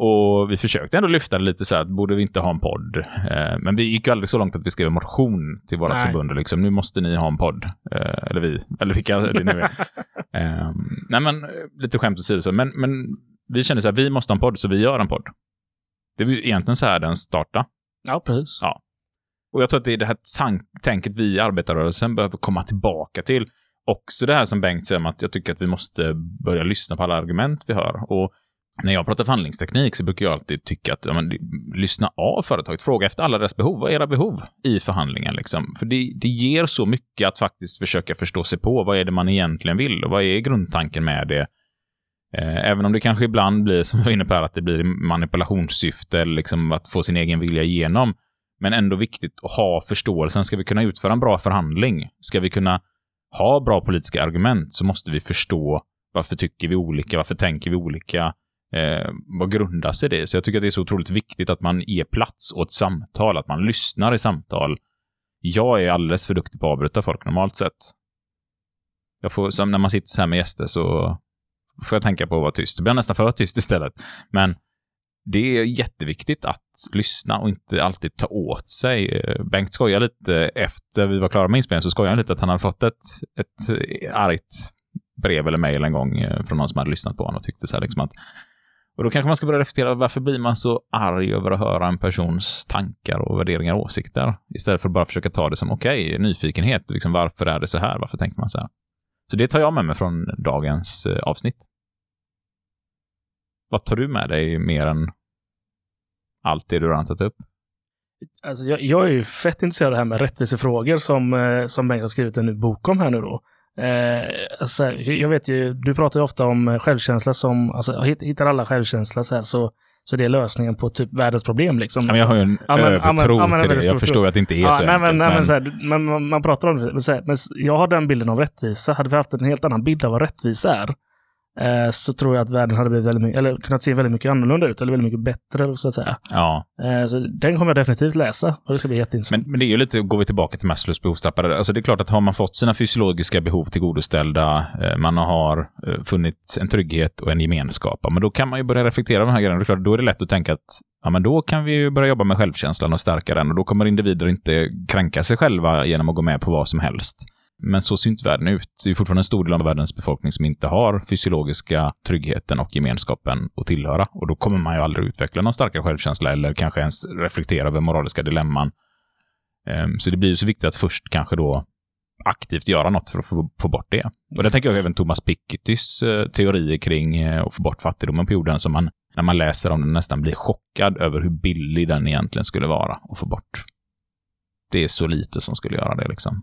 Och vi försökte ändå lyfta det lite så här, att borde vi inte ha en podd? Eh, men vi gick ju aldrig så långt att vi skrev en motion till vårt förbund. Liksom, nu måste ni ha en podd. Eh, eller vi, eller vilka det nu är. eh, nej men, eh, lite skämt åsido så. Men, men vi kände så här, vi måste ha en podd, så vi gör en podd. Det var ju egentligen så här den startade. Ja, precis. Ja. Och jag tror att det är det här tänket vi i arbetarrörelsen behöver komma tillbaka till. Också det här som Bengt säger om att jag tycker att vi måste börja lyssna på alla argument vi hör. Och när jag pratar förhandlingsteknik så brukar jag alltid tycka att ja, men, lyssna av företaget, fråga efter alla deras behov. Vad är era behov i förhandlingen? Liksom? För det, det ger så mycket att faktiskt försöka förstå sig på vad är det man egentligen vill och vad är grundtanken med det. Eh, även om det kanske ibland blir, som jag var inne på här, att det blir manipulationssyfte liksom att få sin egen vilja igenom. Men ändå viktigt att ha förståelsen. Ska vi kunna utföra en bra förhandling? Ska vi kunna ha bra politiska argument så måste vi förstå varför tycker vi olika, varför tänker vi olika, eh, vad grundar sig det? Så jag tycker att det är så otroligt viktigt att man ger plats åt samtal, att man lyssnar i samtal. Jag är alldeles för duktig på att avbryta folk normalt sett. Jag får, som när man sitter så här med gäster så får jag tänka på att vara tyst. Det blir nästan för tyst istället. Men det är jätteviktigt att lyssna och inte alltid ta åt sig. Eh, Bengt skojar lite efter vi var klara med inspelningen, så skojar han lite att han har fått ett, ett eh, argt brev eller mejl en gång eh, från någon som hade lyssnat på honom och tyckte så här liksom att och då kanske man ska börja reflektera, varför blir man så arg över att höra en persons tankar och värderingar och åsikter? Istället för att bara försöka ta det som okej, okay, nyfikenhet, liksom varför är det så här, varför tänker man så här? Så det tar jag med mig från dagens avsnitt. Vad tar du med dig mer än allt det du har tagit upp? Alltså jag, jag, är ju fett intresserad av det här med rättvisefrågor som, eh, som Bengt har skrivit en ny bok om här nu då. Eh, alltså, jag vet ju, du pratar ju ofta om självkänsla som, alltså hittar alla självkänsla så här, så, så det är lösningen på typ världens problem liksom. Men jag har ju en ja, övertro ja, till det. Jag förstår att det inte är ja, så nej, enkelt. Men, men... Så här, man, man pratar om det, men, här, men jag har den bilden av rättvisa. Hade vi haft en helt annan bild av vad rättvisa är, Eh, så tror jag att världen hade blivit väldigt mycket, eller kunnat se väldigt mycket annorlunda ut, eller väldigt mycket bättre, så att säga. Ja. Eh, så den kommer jag definitivt läsa, och det ska bli jätteintressant. Men, men det är ju lite, går vi tillbaka till Maslows behovstrappare, alltså det är klart att har man fått sina fysiologiska behov tillgodoställda, eh, man har funnit en trygghet och en gemenskap, men då kan man ju börja reflektera över de här grejerna. Det är klart, då är det lätt att tänka att ja, men då kan vi börja jobba med självkänslan och stärka den, och då kommer individer inte kränka sig själva genom att gå med på vad som helst. Men så ser inte världen ut. Det är fortfarande en stor del av världens befolkning som inte har fysiologiska tryggheten och gemenskapen att tillhöra. Och då kommer man ju aldrig utveckla någon starkare självkänsla eller kanske ens reflektera över moraliska dilemman. Ehm, så det blir ju så viktigt att först kanske då aktivt göra något för att få, få bort det. Och det tänker jag även Thomas Pikettys eh, teorier kring eh, att få bort fattigdomen på jorden, som man, när man läser om den, nästan blir chockad över hur billig den egentligen skulle vara att få bort. Det är så lite som skulle göra det liksom.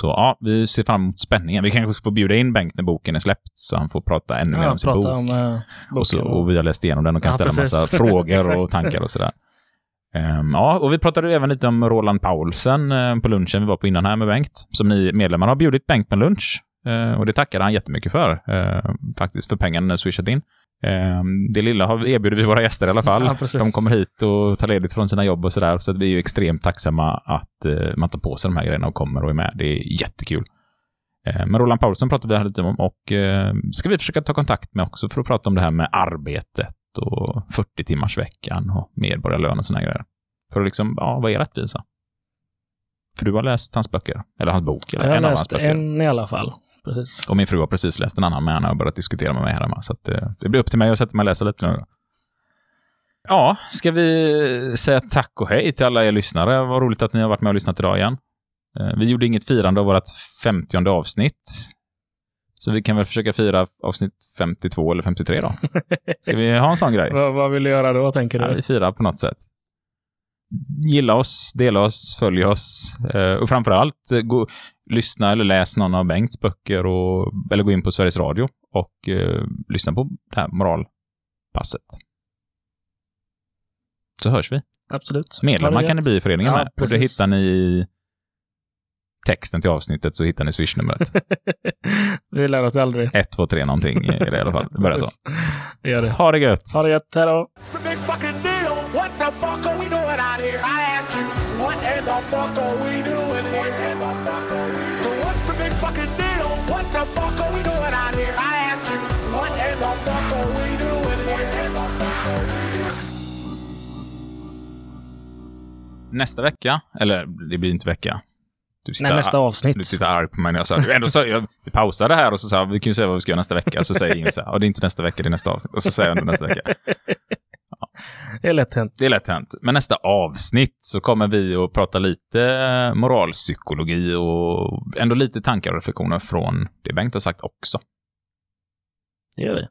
Så ja, vi ser fram emot spänningen. Vi kanske får bjuda in Bengt när boken är släppt, så han får prata ännu ja, mer om sin bok. Om, uh, och, så, och vi har läst igenom den och kan ja, ställa precis. massa frågor och tankar och sådär. Um, ja, och vi pratade även lite om Roland Paulsen uh, på lunchen vi var på innan här med Bengt, som ni medlemmar har bjudit Bengt på lunch. Uh, och det tackade han jättemycket för, faktiskt, för pengarna ni swishat in. Ehm, det lilla har erbjuder vi våra gäster i alla fall. Ja, de kommer hit och tar ledigt från sina jobb och sådär. Så att vi är ju extremt tacksamma att eh, man tar på sig de här grejerna och kommer och är med. Det är jättekul. Ehm, men Roland Paulsson pratade vi lite om och eh, ska vi försöka ta kontakt med också för att prata om det här med arbetet och 40 timmars veckan och medborgarlön och sådana grejer. För att liksom, ja, vad är rättvisa? För du har läst hans böcker, eller hans bok, eller jag en av hans böcker. en i alla fall precis. Och min fru har precis läst en annan med henne och börjat diskutera med mig här hemma. Så att, eh, det blir upp till mig att sätta mig och läsa lite nu. Ja, ska vi säga tack och hej till alla er lyssnare. Vad roligt att ni har varit med och lyssnat idag igen. Eh, vi gjorde inget firande av vårt 50 avsnitt. Så vi kan väl försöka fira avsnitt 52 eller 53 då. Ska vi ha en sån grej? vad, vad vill du göra då, tänker du? Ja, vi firar på något sätt gilla oss, dela oss, följ oss eh, och framförallt eh, gå, lyssna eller läs någon av Bengts böcker och, eller gå in på Sveriges Radio och eh, lyssna på det här moralpasset. Så hörs vi. Absolut. Medlemmar kan ni bli i föreningen ja, med. Precis. Och det hittar ni i texten till avsnittet så hittar ni swishnumret. vi lär oss aldrig. 1, 2, 3 någonting är det i alla fall. Det börjar så. Det gör det. Ha det gött. Ha det gött. Hej då. Fuck are we doing here? So what's the big fucking deal? What the fuck are we doing out here? I ask you, what in the fuck are we doing here? Nästa vecka, eller det blir inte vecka. Du Nej, nästa avsnitt. Du tittar arg på mig när jag sa det. Ändå så, jag, vi pausade här och så sa vi kan ju säga vad vi ska göra nästa vecka. Så säger Jim så här, det är inte nästa vecka, det är nästa avsnitt. Och så säger jag ändå nästa vecka. Det är lätt hänt. Det är lätt hänt. Men nästa avsnitt så kommer vi att prata lite moralpsykologi och ändå lite tankar och reflektioner från det Bengt har sagt också. Det gör vi.